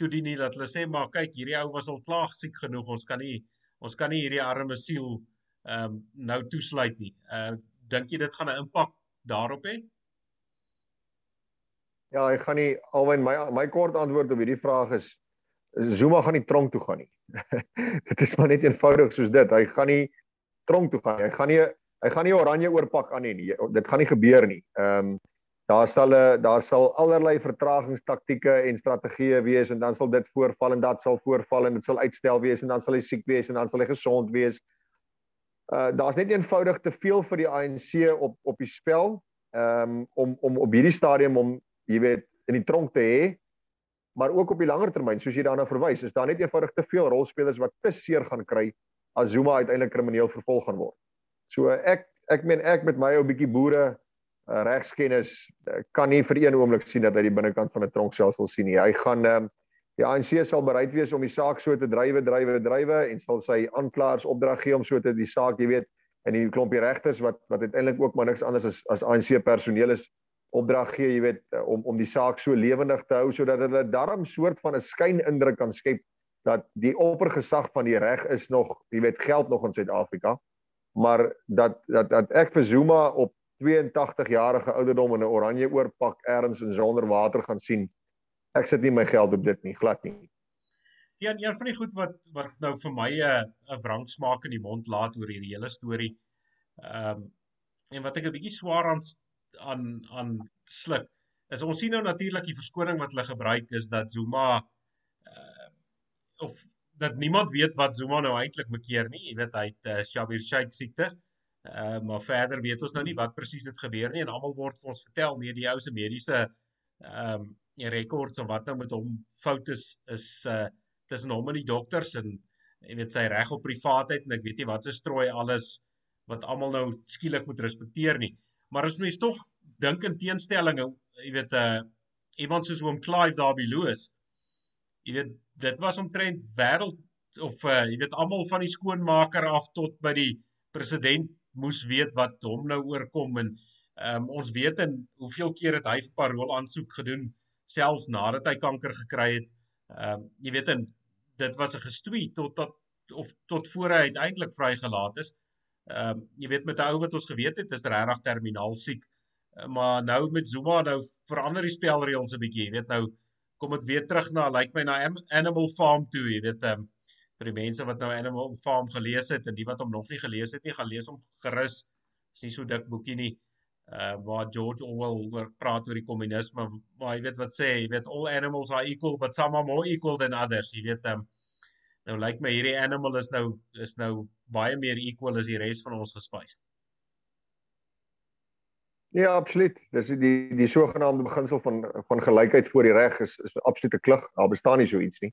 toedien nie dat hulle sê maar kyk hierdie ou was al klaar siek genoeg ons kan nie ons kan nie hierdie arme siel ehm um, nou toesluit nie. Uh dink jy dit gaan 'n impak daarop hê? Ja, ek gaan nie alwen my my kort antwoord op hierdie vraag is Zuma gaan nie tronk toe gaan nie. (laughs) dit is maar net eenvoudig soos dit. Hy gaan nie tronk toe gaan. Hy gaan nie hy gaan nie oranje oorpak aan nie. Dit gaan nie gebeur nie. Ehm um, daar sal 'n daar sal allerlei vertragingstaktieke en strategieë wees en dan sal dit voorval en dat sal voorval en dit sal uitstel wees en dan sal hy siek wees en dan sal hy gesond wees. Uh daar's net eenvoudig te veel vir die ANC op op die spel um, om om op hierdie stadium om jy weet in die tronk te hê maar ook op die langer termyn soos jy daarna verwys is daar net eenvoudig te veel rolspelers wat te seer gaan kry as Zuma uiteindelik krimineel vervolg gaan word. So ek ek meen ek met my ou bietjie boere uh, regskennis uh, kan nie vir een oomblik sien dat hy die binnekant van 'n tronksel sal sien nie. Hy gaan um, die ANC sal bereid wees om die saak so te drywe, drywe, drywe en sal sy aanklaers opdrag gee om so te die saak, jy weet, en die klompie regters wat wat uiteindelik ook maar niks anders as as ANC personeel is opdrag gee, jy weet, om om die saak so lewendig te hou sodat hulle darm soort van 'n skynindruk kan skep dat die oppergesag van die reg is nog, jy weet, geld nog in Suid-Afrika. Maar dat dat dat ek vir Zuma op 82 jarige ouderdom in 'n oranje oorpak ergens in sonder water gaan sien. Ek sit nie my geld op dit nie, glad nie. Ja, een van die goed wat wat nou vir my 'n 'n wrang smaak in die mond laat oor hierdie hele storie. Ehm um, en wat ek 'n bietjie swaar aan aan aan sluk is ons sien nou natuurlik die verskoning wat hulle gebruik is dat Zuma of dat niemand weet wat Zuma nou eintlik mekeer nie. Jy weet hy het uh, Shabir Sheikh siekte. Uh, maar verder weet ons nou nie wat presies het gebeur nie en almal word vir ons vertel nee die ou se mediese ehm um, rekords en wat nou met hom fout is is uh tussen hom en die dokters en jy weet sy reg op privaatheid en ek weet nie wat se strooi alles wat almal nou skielik moet respekteer nie. Maar as mens tog dink in teenstelling jy weet uh iemand soos oom Clive daar by Louis jy weet dit was omtrent wêreld of uh, jy weet almal van die skoonmaker af tot by die president moes weet wat hom nou oorkom en um, ons weet en hoeveel keer het hy vir parol aansoek gedoen selfs nadat hy kanker gekry het. Ehm um, jy weet en dit was 'n gestoei tot tot of tot voor hy uiteindelik vrygelaat is. Ehm um, jy weet met 'n ou wat ons geweet het is regtig terminaal siek. Maar nou met Zuma nou verander die spelreëls 'n bietjie. Jy weet nou kom dit weer terug na lyk like my na Animal Farm toe, jy weet ehm um, vir die mense wat nou Animal Farm gelees het en die wat hom nog nie gelees het nie, gaan lees hom gerus. Dis nie so dik boekie nie. Uh waar George Orwell oor praat oor die kommunisme, maar jy weet wat sê, jy weet all animals are equal but some are more equal than others. Jy weet um, Nou lyk like my hierdie animal is nou is nou baie meer equal as die res van ons gespuis. Ja, absoluut. Dis die die sogenaamde beginsel van van gelykheid voor die reg is is 'n absolute klug. Daar bestaan nie so iets nie.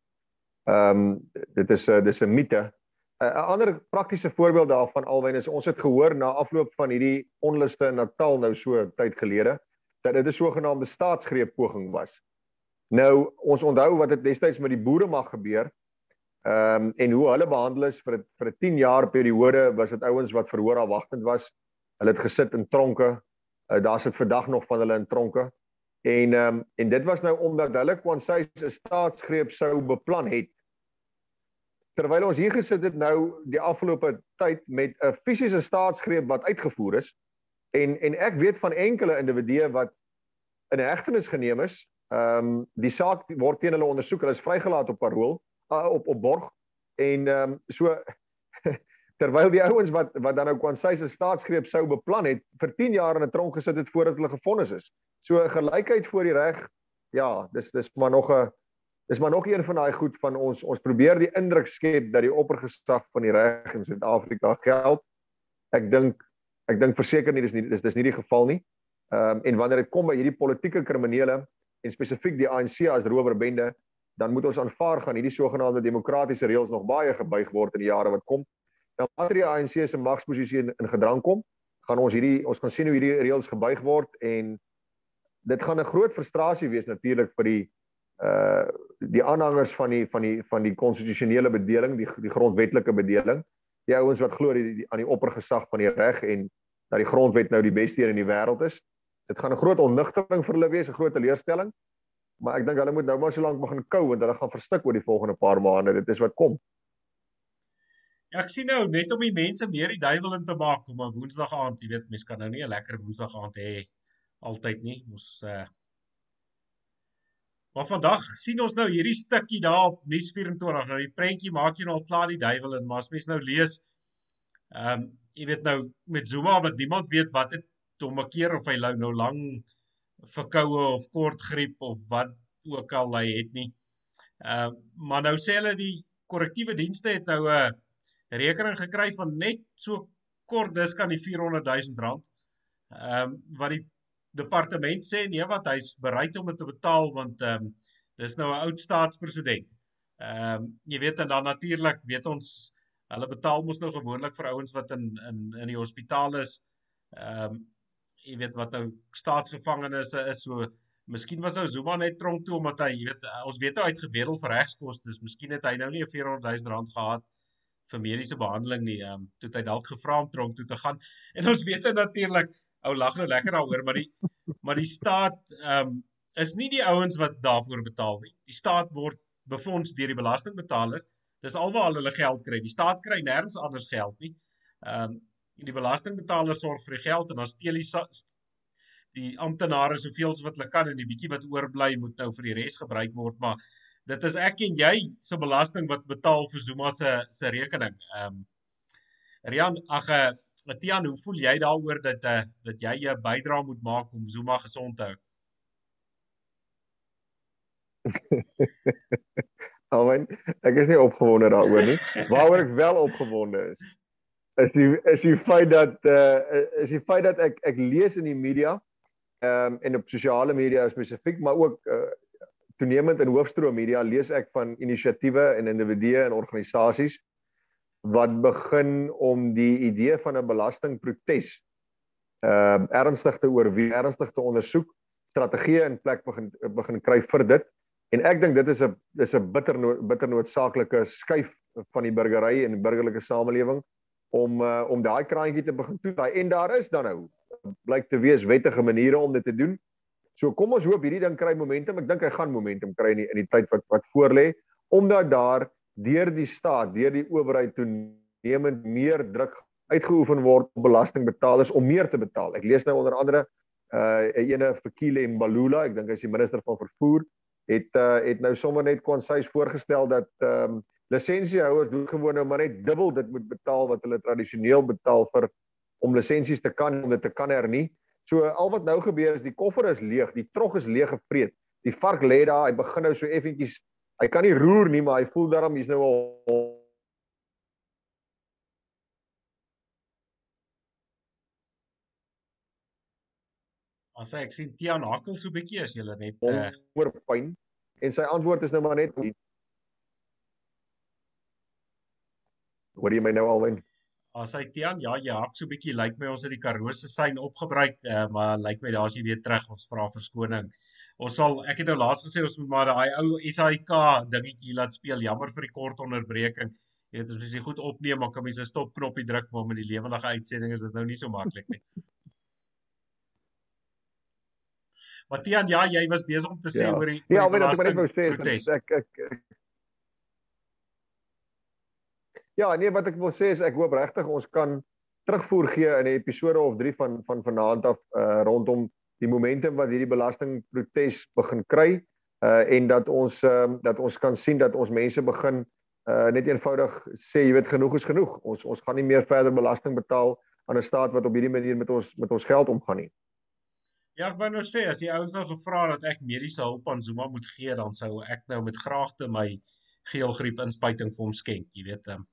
Ehm um, dit is 'n dis 'n mite. 'n ander praktiese voorbeeld daarvan alwen is ons het gehoor na afloop van hierdie onluste in Natal nou so tyd gelede dat dit 'n sogenaamde staatsgreep poging was. Nou ons onthou wat het destyds met die boere mag gebeur Ehm um, en hoe hulle behandel is vir vir 'n 10 jaar periode was dit ouens wat verhoor afwagtend was. Hulle het gesit in tronke. Uh, Daar sit vandag nog van hulle in tronke. En ehm um, en dit was nou omdat hulle kwansy 'n staatsgreep sou beplan het. Terwyl ons hier gesit het nou die afgelope tyd met 'n fisiese staatsgreep wat uitgevoer is en en ek weet van enkele individue wat in hegtenis geneem is. Ehm um, die saak word teen hulle ondersoek. Hulle is vrygelaat op parol uh, op op borg en ehm um, so terwyl die ouens wat wat dan nou kwansy se staatsgreep sou beplan het vir 10 jaar in 'n tronk gesit het voordat hulle gefonnis is. So gelykheid voor die reg. Ja, dis dis maar nog 'n dis maar nog een van daai goed van ons ons probeer die indruk skep dat die oppergesag van die reg in Suid-Afrika geld. Ek dink ek dink verseker nie dis nie dis dis nie die geval nie. Ehm um, en wanneer dit kom by hierdie politieke kriminele en spesifiek die ANC as rowerbende, dan moet ons aanvaar gaan hierdie sogenaamde demokratiese reëls nog baie gebuig word in die jare wat kom. Dan as die ANC se magsposisie in, in gedrang kom, gaan ons hierdie ons gaan sien hoe hierdie reëls gebuig word en dit gaan 'n groot frustrasie wees natuurlik vir die uh die aanhangers van die van die van die konstitusionele bedeling, die die grondwetlike bedeling. Die ouens wat glo die, die aan die oppergesag van die reg en dat die grondwet nou die beste in die wêreld is. Dit gaan 'n groot onnigtering vir hulle wees, 'n groot teleurstelling maar ek dink hulle moet nou maar so lank begin kou want hulle gaan verstik oor die volgende paar maande. Dit is wat kom. Ek sien nou net om die mense meer die duiwel in te maak om 'n Woensdag aand, jy weet, mense kan nou nie 'n lekker Woensdag aand hê altyd nie. Ons uh Maar vandag sien ons nou hierdie stukkie daar op Nuus 24. Nou die prentjie maak jy nou al klaar die duiwel in, maar as mens nou lees ehm um, jy weet nou met Zuma wat niemand weet wat het hom 'n keer of hy nou lank verkoue of kort griep of wat ook al hy het nie. Ehm uh, maar nou sê hulle die korrektiewe dienste het nou 'n rekening gekry van net so kort dis kan die 400 000 rand. Ehm um, wat die departement sê nee wat hy's bereid om dit te betaal want ehm um, dis nou 'n oud staatspresident. Ehm um, jy weet en dan natuurlik weet ons hulle betaal mos nou gewoonlik vir ouens wat in in in die hospitaal is. Ehm um, jy weet wat nou staatsgevangenes is so miskien was ou Zuma net tronk toe omdat hy jy weet ons weet hy het gebedel vir regskoste dis miskien het hy nou nie 'n 400 000 rand gehad vir mediese behandeling nie. Ehm um, toe hy dalk gevra om tronk toe te gaan. (laughs) En ons weet natuurlik ou lag nou lekker daaroor maar die (laughs) maar die staat ehm um, is nie die ouens wat daarvoor betaal nie. Die staat word befonds deur die belastingbetaler. Dis alwaar hulle geld kry. Die staat kry nêrens anders geld nie. Ehm um, die belastingbetaler sorg vir die geld en dan steel die die amptenare soveel as wat hulle kan en die bietjie wat oorbly moet nou vir die res gebruik word maar dit is ek en jy se belasting wat betaal vir Zuma se se rekening. Ehm um, Rian ag eh Matian, hoe voel jy daaroor dat eh dat jy 'n bydrae moet maak om Zuma gesond te hou? (laughs) Alwen, ek is nie opgewonde daaroor nie. Waaroor ek wel opgewonde is, is die is die feit dat uh is die feit dat ek ek lees in die media ehm um, en op sosiale media spesifiek maar ook uh toenemend in hoofstroom media lees ek van inisiatiewe en individue en organisasies wat begin om die idee van 'n belastingprotes ehm uh, ernstig te oorweeg, ernstig te ondersoek, strategieë in plek begin begin kry vir dit. En ek dink dit is 'n dis 'n bitter bitter noodsaaklike skuif van die burgery en die burgerlike samelewing om uh, om daai kraantjie te begin toelaai en daar is dan nou blyk te wees wettige maniere om dit te doen. So kom ons hoop hierdie ding kry momentum. Ek dink hy gaan momentum kry in die, in die tyd wat wat voorlê omdat daar deur die staat, deur die owerheid toenemend meer druk uitgeoefen word op belastingbetalers om meer te betaal. Ek lees nou onder andere uh ene Fikile Mbalula, ek dink hy is die minister van vervoer, het uh het nou sommer net konsuis voorgestel dat ehm um, lisensiehouers doen gewoon nou maar net dubbel dit moet betaal wat hulle tradisioneel betaal vir om lisensies te kan om dit te kan hernie. So al wat nou gebeur is die koffer is leeg, die trog is leeg gevreet. Die vark lê daar, hy begin nou so effentjies, hy kan nie roer nie, maar hy voel daarom hy's nou al As ek sien Tiaan hakkel so bietjie as jy net uh... oor pyn en sy antwoord is nou maar net Hoor jy my nou alwen? As hy Tian, ja, jy hak so bietjie lyk my ons het die Karoo se sein opgebruik, uh, maar lyk my daar's jy weer terug ons vra verskoning. Ons sal ek het nou laas gesê ons moet maar daai ou SAIK dingetjie laat speel. Jammer vir die kort onderbreking. Jy weet as mens dit goed opneem, dan kan mens 'n stop knoppie druk, maar met die lewendige uitsending is dit nou nie so maklik nie. Matian, ja, jy was besig om te sê ja. oor die Ja, weet ek net wou sê ek ek, ek Ja, nee, wat ek wil sê is ek hoop regtig ons kan terugvoer gee in 'n episode of 3 van van vanaand af uh rondom die momentum wat hierdie belastingprotes begin kry uh en dat ons uh dat ons kan sien dat ons mense begin uh net eenvoudig sê jy weet genoeg is genoeg. Ons ons gaan nie meer verder belasting betaal aan 'n staat wat op hierdie manier met ons met ons geld omgaan nie. Ja, ek wou nou sê as die ouens nou gevra dat ek mediese hulp aan Zuma moet gee, dan sou ek nou met graagte my geelgriep inspuiting vir hom skenk, jy weet. Um,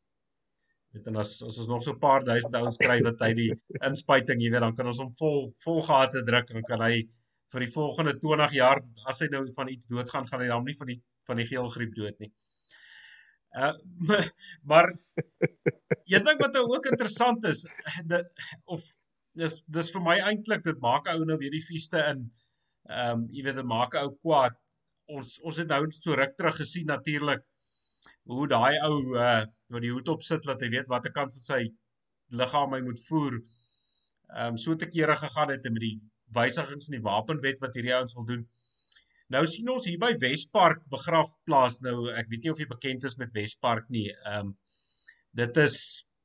weet en as as ons nog so 'n paar duisend ouens kry wat hy die inspuiting, jy weet, dan kan ons hom vol vol gate druk en kan hy vir die volgende 20 jaar as hy nou van iets doodgaan, gaan hy dan nie van die van die geelgriep dood nie. Uh (laughs) maar een ding wat nou ook interessant is, dit of dis dis vir my eintlik dit maak ou nou weer die feeste in. Ehm um, jy weet dit maak ou kwaad. Ons ons het nou so ruk terug gesien natuurlik hoe daai ou uh wat die hoed op sit dat hy weet watter kant van sy liggaam hy moet voer. Ehm um, so te kere gegaan het met die wysigings in die wapenwet wat hierdie ouens wil doen. Nou sien ons hier by Wespark begrafplaas nou ek weet nie of jy bekend is met Wespark nie. Ehm um, dit is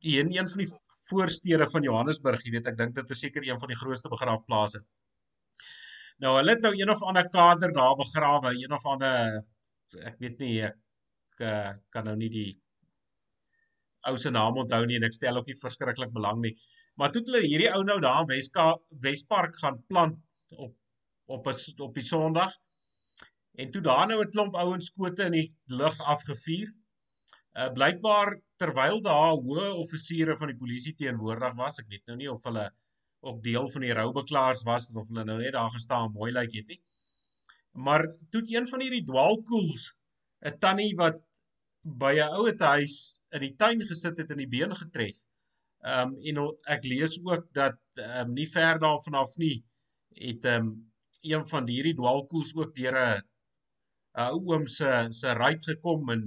een een van die voorstede van Johannesburg, jy weet ek dink dit is seker een van die grootste begrafplase. Nou hulle het nou een of ander kader daar begrawe, een of ander ek weet nie ek uh, kan nou nie die ou se naam onthou nie en ek stel ook nie verskriklik belang nie. Maar toe het hulle hierdie ou nou daar in Weska Wespark gaan plant op op 'n op die Sondag. En toe daar nou 'n klomp ouens skote in die lug afgevuur. Uh blykbaar terwyl daar hoë offisiere van die polisie teenwoordig was, ek weet nou nie of hulle ook deel van die roubeklaars was of hulle nou net daar gestaan mooi lyk het nie. Maar toe het een van hierdie dwaalkoels 'n tannie wat by 'n ouete huis in die tuin gesit het en die been getref. Ehm um, en ek lees ook dat ehm um, nie ver daarvan af nie het ehm um, een van hierdie dwalkoels ook deur 'n ou oom se se ruit gekom en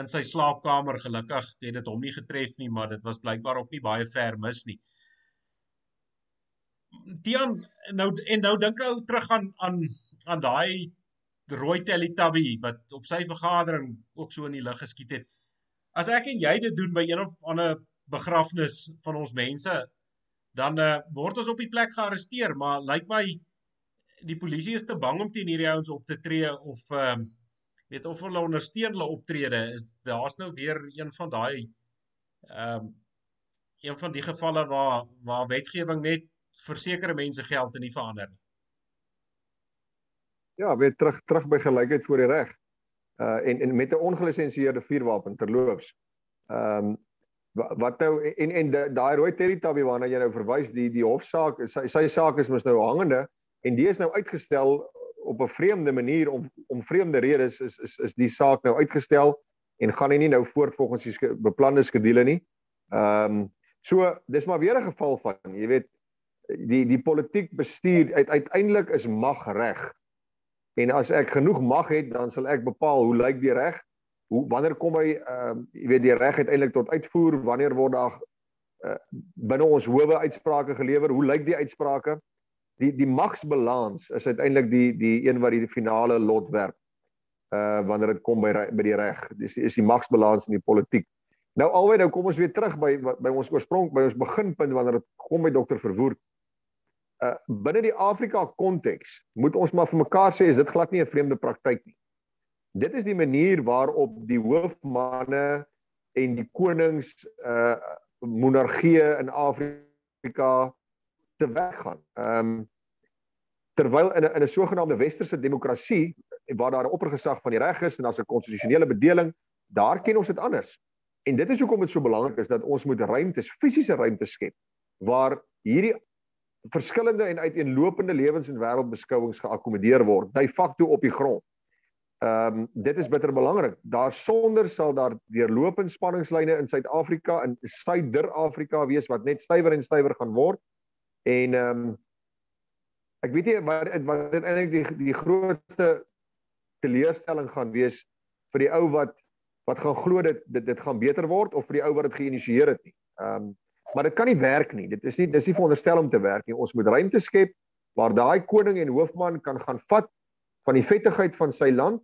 in sy slaapkamer gelukkig het dit hom nie getref nie, maar dit was blykbaar ook nie baie ver mis nie. Tian nou en nou dink ek terug aan aan aan daai rooi Teletubby wat op sy vergadering ook so in die lug geskiet het. As ek en jy dit doen by een of ander begrafnis van ons mense, dan uh, word ons op die plek gearresteer, maar lyk like my die polisie is te bang om teen hierdie ouens op te tree of ehm uh, weet of hulle ondersteun hulle optrede is daar's nou weer een van daai ehm um, een van die gevalle waar waar wetgewing net vir sekere mense geld en nie vir ander nie ja, weer terug terug by gelykheid voor die reg. Uh en en met 'n ongelisensieerde vuurwapen terloops. Ehm um, wat nou en en daai rooi Teletubby waarna jy nou verwys, die die hofsaak, sy sy saak is mos nou hangende en die is nou uitgestel op 'n vreemde manier om om vreemde redes is is is die saak nou uitgestel en gaan nie nou voort volgens die beplande skedule nie. Ehm um, so dis maar weer 'n geval van, jy weet, die die politiek bestuur uit, uiteindelik is mag reg. En as ek genoeg mag het, dan sal ek bepaal hoe lyk die reg. hoe wanneer kom hy uh, jy weet die reg uiteindelik tot uitvoer? Wanneer word daar uh, binne ons howe uitsprake gelewer? Hoe lyk die uitsprake? Die die magsbalans is uiteindelik die die een wat die finale lot werp. Uh wanneer dit kom by by die reg. Dis is die magsbalans in die politiek. Nou alweer nou kom ons weer terug by by ons oorsprong by ons beginpunt wanneer dit kom by dokter Verwoerd uh binne die Afrika konteks moet ons maar vir mekaar sê is dit glad nie 'n vreemde praktyk nie. Dit is die manier waarop die hoofmanne en die konings uh monargie in Afrika te werk gaan. Ehm um, terwyl in 'n in 'n sogenaamde westerse demokrasie waar daar 'n oppergesag van die reg is en daar's 'n konstitusionele bedeling, daar ken ons dit anders. En dit is hoekom dit so belangrik is dat ons moet ruimtes, fisiese ruimtes skep waar hierdie verskillende en uiteenlopende lewens en wêreldbeskouings geakkommodeer word de facto op die grond. Ehm um, dit is bitter belangrik. Daar sonder sal daar deurlopende spanningslyne in Suid-Afrika en Suider-Afrika wees wat net stywer en stywer gaan word. En ehm um, ek weet nie wat wat dit eintlik die die grootste teleurstelling gaan wees vir die ou wat wat gaan glo dit dit gaan beter word of vir die ou wat dit geïnisieer het nie. Ehm um, Maar dit kan nie werk nie. Dit is nie dis nie veronderstel om te werk nie. Ons moet ruimte skep waar daai koning en hoofman kan gaan vat van die vettigheid van sy land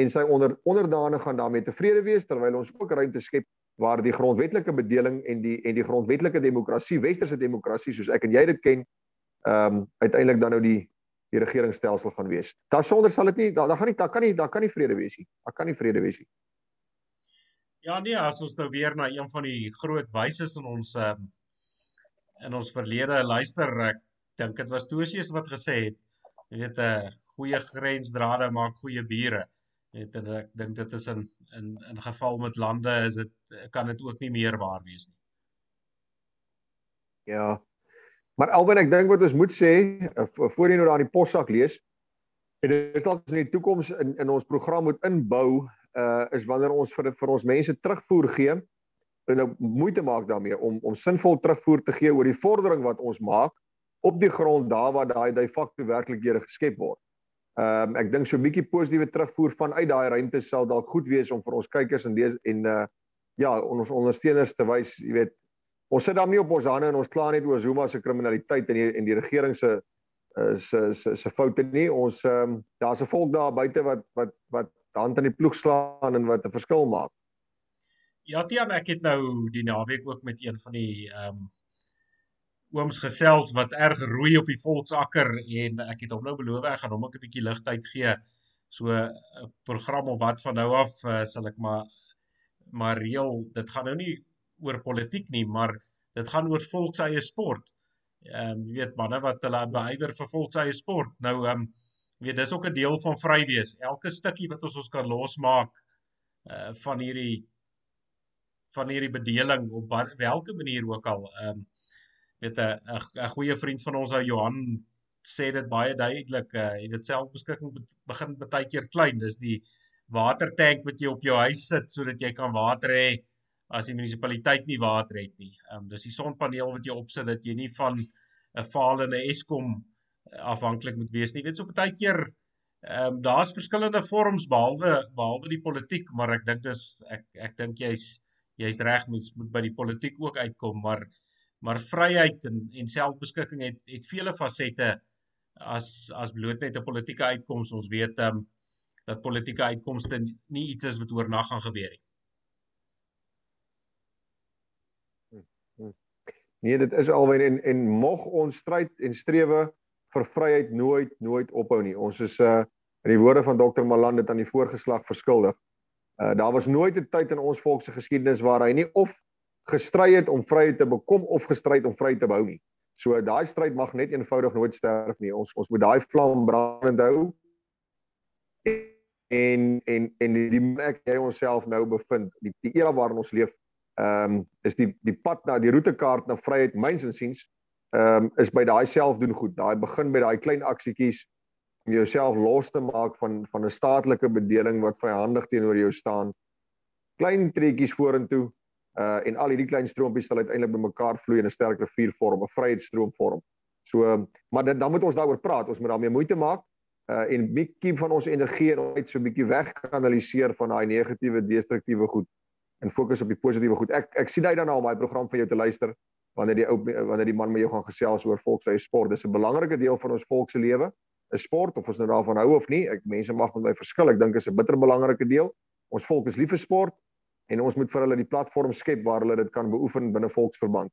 en sy onder onderdane gaan daarmee tevrede wees terwyl ons ook ruimte skep waar die grondwetlike bedeling en die en die grondwetlike demokrasie, westerse demokrasie soos ek en jy dit ken, ehm um, uiteindelik dan nou die die regeringsstelsel gaan wees. Daarsonder sal dit nie daar da gaan nie daar kan nie daar kan nie vrede wees nie. Daar kan nie vrede wees nie. Ja nee, as ons nou weer na een van die groot wyses in ons um, in ons verlede luister, ek dink dit was Tosius wat gesê het, jy weet 'n uh, goeie grensdrade maak goeie bure. Net en ek dink dit is in in in geval met lande is dit kan dit ook nie meer waar wees nie. Ja. Maar Alwyn, ek dink wat ons moet sê eh, voor jy nou daar die possak lees, en dit is dalk in die toekoms in in ons program moet inbou uh is wanneer ons vir vir ons mense terugvoer gee en nou moeite maak daarmee om om sinvol terugvoer te gee oor die vordering wat ons maak op die grond daar waar daai de facto werklikhede geskep word. Ehm um, ek dink so 'n bietjie positiewe terugvoer vanuit daai ruimte sal dalk goed wees om vir ons kykers en lees en uh ja, ons ondersteuners te wys, jy weet, ons sit dan nie op ons hande en ons kla net oor Zuma se kriminaliteit en die en die regering se uh, se se se foute nie. Ons ehm um, daar's 'n volk daar buite wat wat wat hand aan die ploeg slaan en wat 'n verskil maak. Ja, Tiaan, ek het nou die naweek ook met een van die ehm um, ooms gesels wat erg roei op die volksakker en ek het hom nou beloof ek gaan hom ook 'n bietjie ligtyd gee. So 'n program of wat van nou af uh, sal ek maar maar reël. Dit gaan nou nie oor politiek nie, maar dit gaan oor volkseie sport. Ehm um, jy weet manne wat hulle beywer vir volkseie sport. Nou ehm um, weet dis ook 'n deel van vry wees. Elke stukkie wat ons ons kan losmaak uh van hierdie van hierdie bedeling op wat watter manier ook al. Ehm um, weet 'n 'n goeie vriend van ons ou Johan sê dit baie duidelik. Uh jy weet selfbeskikking begin baie keer klein. Dis die watertank wat jy op jou huis sit sodat jy kan water hê as die munisipaliteit nie water het nie. Ehm um, dis die sonpaneel wat jy opsit dat jy nie van 'n falende Eskom afhanklik moet wees nie. Jy weet so baie keer ehm um, daar's verskillende vorms behalwe behalwe die politiek, maar ek dink dis ek ek dink jy's jy's reg mens moet by die politiek ook uitkom, maar maar vryheid en en selfbeskikking het het vele fasette as as bloot net 'n politieke uitkoms. Ons weet ehm um, dat politieke uitkomste nie iets is wat oornag gaan gebeur nie. Nee, dit is alwen en en mog ons stryd en strewe vir vryheid nooit nooit ophou nie. Ons is uh in die woorde van Dr. Malan dit aan die voorgeslag verskuldig. Uh daar was nooit 'n tyd in ons volk se geskiedenis waar hy nie of gestry het om vryheid te bekom of gestry het om vryheid te behou nie. So daai stryd mag net eenvoudig nooit sterf nie. Ons ons moet daai vlam brandend hou. En en en die plek jy onsself nou bevind, die die era waarin ons leef, ehm um, is die die pad na die roetekaart na vryheid myns en siens ehm um, is by daai self doen goed. Daai begin met daai klein aksietjies om jouself los te maak van van 'n staatlike bedeling wat vyandig teenoor jou staan. Klein trekkies vorentoe uh en al hierdie klein stroompies sal uiteindelik bymekaar vloei in 'n sterk rivier vorm, 'n vryheidsstroom vorm. So, maar dit dan moet ons daaroor praat. Ons moet daarmee moeite maak. uh en bietjie van ons energie uit so bietjie wegkanaliseer van daai negatiewe destruktiewe goed en fokus op die positiewe goed. Ek ek sien uit daarna om daai program vir jou te luister wanneer die ou wanneer die man met jou gaan gesels oor volkshuis sport. Dis 'n belangrike deel van ons volks se lewe. 'n Sport of ons nou daarvan hou of nie. Ek mense mag met my verskil. Ek dink is 'n bitter belangrike deel. Ons volk is lief vir sport en ons moet vir hulle die platform skep waar hulle dit kan beoefen binne volksverband.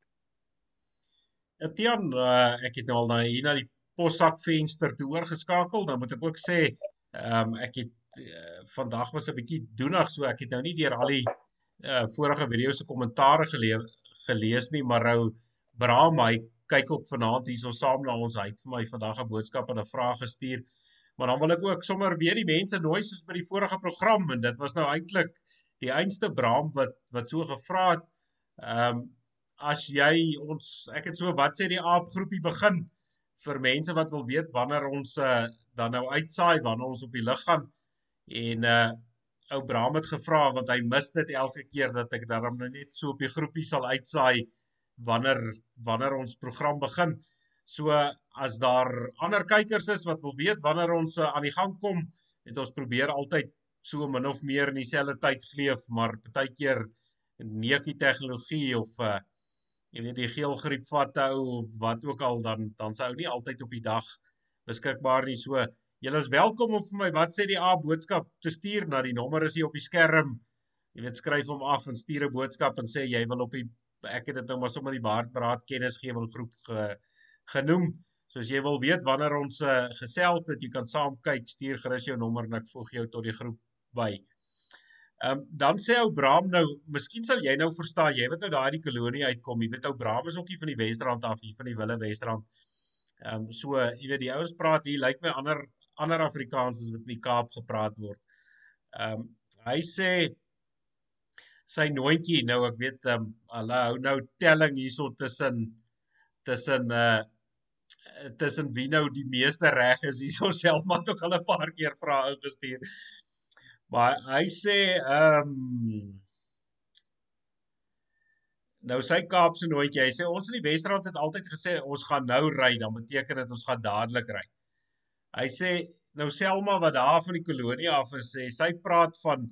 Etienne, uh, ek het nou al na hier na die possak venster toe oorgeskakel. Dan moet ek ook sê, ehm um, ek het uh, vandag was 'n bietjie doenig, so ek het nou nie deur al die uh, vorige video se kommentaare gelees gelees nie, maar ou Bram, hy kyk ook vanaand hierso saam na ons. Hy het vir my vandag 'n boodskap en 'n vraag gestuur. Maar dan wil ek ook sommer weer die mense nooi soos by die vorige program en dit was nou eintlik die einste Bram wat wat so gevra het. Ehm um, as jy ons ek het so wat sê die aap groepie begin vir mense wat wil weet wanneer ons uh, dan nou uitsaai wanneer ons op die lug gaan en uh ou Bram het gevra want hy mis dit elke keer dat ek daarom nou net so op die groepie sal uitsaai wanneer wanneer ons program begin. So as daar ander kykers is wat wil weet wanneer ons uh, aan die gang kom, het ons probeer altyd so min of meer in dieselfde tyd geleef, maar baie keer neukie tegnologie of uh jy weet die geelgriep vat hou of wat ook al dan dan sou nie altyd op die dag beskikbaar nie so julle is welkom om vir my wat sê die A boodskap te stuur na die nommer is hier op die skerm jy weet skryf hom af en stuur 'n boodskap en sê jy wil op die ek het dit nou maar sommer die Baardbraad kennisgewing groep ge, genoem so as jy wil weet wanneer ons uh, gesels dat jy kan saam kyk stuur gerus jou nommer en ek voeg jou tot die groep by Ehm um, dan sê ou Braam nou, miskien sal jy nou verstaan, jy weet nou daai die kolonie uitkom. Jy weet ou Braam is ook hier van die Wesrand af, hier van die Wille Wesrand. Ehm um, so, jy weet die ouens praat hier lyk like my ander ander Afrikaans as wat in die Kaap gepraat word. Ehm um, hy sê sy noontjie nou ek weet ehm um, hulle hou nou telling hierso tussen tussen uh tussen wie nou die meeste reg is hierso (laughs) self maar ook al 'n paar keer vra ingestuur. Maar hy sê ehm um, nou sy Kaapse nooitjie, hy sê ons in die Wesrand het altyd gesê ons gaan nou ry, dan beteken dit ons gaan dadelik ry. Hy sê nou Selma wat daar van die kolonie af is, sê sy praat van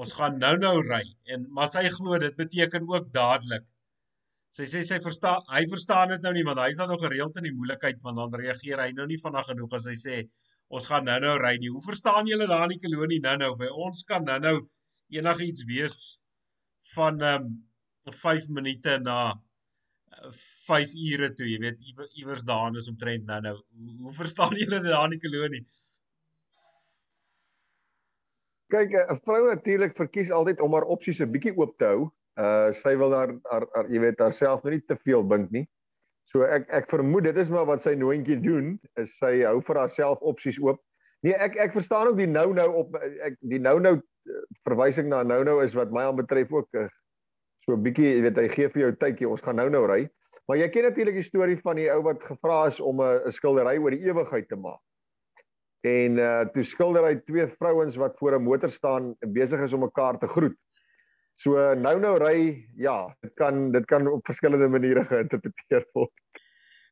ons gaan nou-nou ry en maar sy glo dit beteken ook dadelik. Sy sê sy verstaan hy verstaan dit nou nie want hy's dan nog gereeld in die moeilikheid want dan reageer hy nou nie vinnig genoeg as hy sê ons gaan nou-nou ry nie. Hoe verstaan julle daar in die kolonie nou-nou? By ons kan nou-nou enigiets wees van ehm um, 5 minute na 5 uh, ure toe, jy weet, iewers daarin is omtrent nou-nou. Hoe, hoe verstaan (laughs) julle dit daar in die kolonie? Kyk, 'n vrou natuurlik verkies altyd om haar opsies 'n bietjie oop te hou. Uh sy wil haar haar, haar jy weet haarself nie te veel dink nie. So ek ek vermoed dit is maar wat sy nooitjie doen, is sy hou vir haarself opsies oop. Nee, ek ek verstaan ook die nou nou op ek die nou nou eh, verwysing na nou nou is wat my aan betref ook uh, so 'n bietjie, jy weet, hy gee vir jou tydjie, ons gaan nou nou ry. Maar jy ken natuurlik die storie van die ou wat gevra is om 'n skildery oor die ewigheid te maak. En uh toe skilder hy twee vrouens wat voor 'n motor staan besig is om mekaar te groet. So nou nou ry, ja, dit kan dit kan op verskillende maniere (laughs) geïnterpreteer word.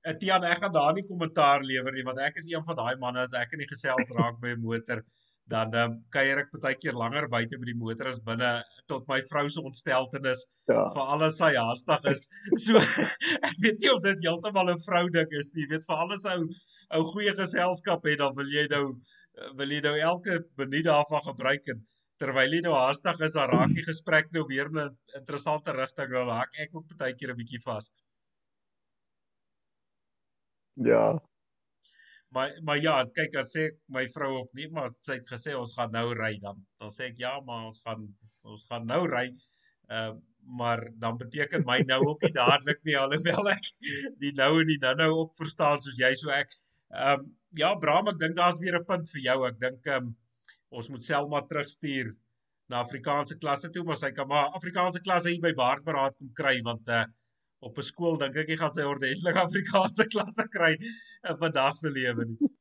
Etienne, ek gaan daar nie kommentaar lewer nie want ek is een van daai manne as ek in die gesels raak by 'n motor dan um, kuier ek baie keer langer buite by die motor as binne tot my vrou se ontsteltenis ja. vir alles sy haastig is. (laughs) So ek weet nie of dit heeltemal 'n vrou ding is nie. Jy weet vir alles ou ou goeie geselskap het dan wil jy nou wil jy nou elke minuut daarvan gebruik en terwyl jy nou haastig is, dan raak die gesprek nou weer 'n interessante rigting, dan raak ek ook baie keer 'n bietjie vas. Ja. Maar maar ja, kyk as sê my vrou ook nie, maar sy het gesê ons gaan nou ry dan. Dan sê ek ja, maar ons gaan ons gaan nou ry. Ehm uh, maar dan beteken my nou ook nie dadelik nie alhoewel ek die nou en die nou-nou ook verstaan soos jy so ek. Ehm um, ja, Bram, ek dink daar's weer 'n punt vir jou. Ek dink ehm um, ons moet Selma terugstuur na Afrikaanse klasse toe, maar sy kan maar Afrikaanse klasse hier by Baardberaad kom kry want uh op 'n skool dink ek jy gaan sy ordentlik Afrikaanse (laughs) klasse kry in vandag se lewe nie.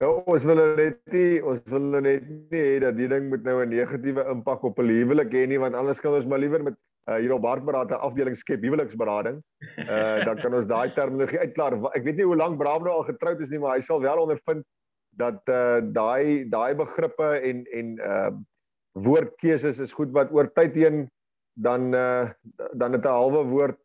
Ja, ons wil net nie, ons wil net nie hê dat die ding moet nou 'n negatiewe impak op 'n huwelik hê nie, want anders kan ons maar liewer met uh, hier op Hartberaad 'n afdeling skep huweliksberading. Uh dan kan ons daai terminologie uitklaar. Ek weet nie hoe lank Bram nou al getroud is nie, maar hy sal wel ondervind dat uh daai daai begrippe en en uh woordkeuses is goed wat oor tyd heen dan uh dan het 'n halwe woord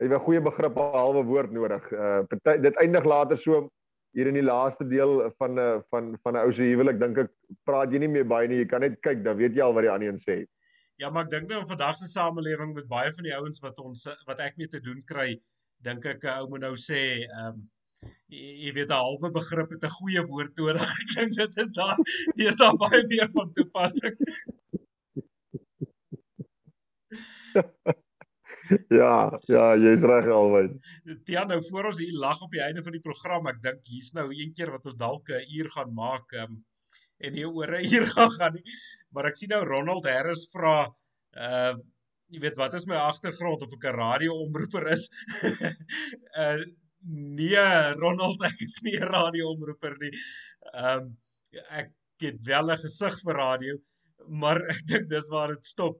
jy 'n goeie begrip 'n halwe woord nodig. Uh dit eindig later so hier in die laaste deel van 'n uh, van van 'n ou se huwelik dink ek praat jy nie meer baie nie. Jy kan net kyk, dan weet jy al wat die ander een sê. Ja, maar ek dink nou in vandag se samelewing met baie van die ouens wat ons wat ek mee te doen kry, dink ek 'n ou moet nou sê, ehm um, jy weet 'n halwe begrip het 'n goeie woord nodig. (laughs) Ek dink dit is daar dis daar baie meer van toepassing. (laughs) ja, ja, jy's reg alwyn. Tiaan nou voor ons hier lag op die einde van die program, ek dink hier's nou een keer wat ons dalk 'n uur gaan maak um, en hier oor 'n (laughs) uur gaan gaan. Nie maar ek sien nou Ronald Harris vra uh jy weet wat is my agtergrond of ek 'n radioomroeper is. uh (laughs) nee, Ronald, ek is nie 'n radioomroeper nie. Um, ek het wel 'n gesig vir radio, maar ek dink dis waar dit stop.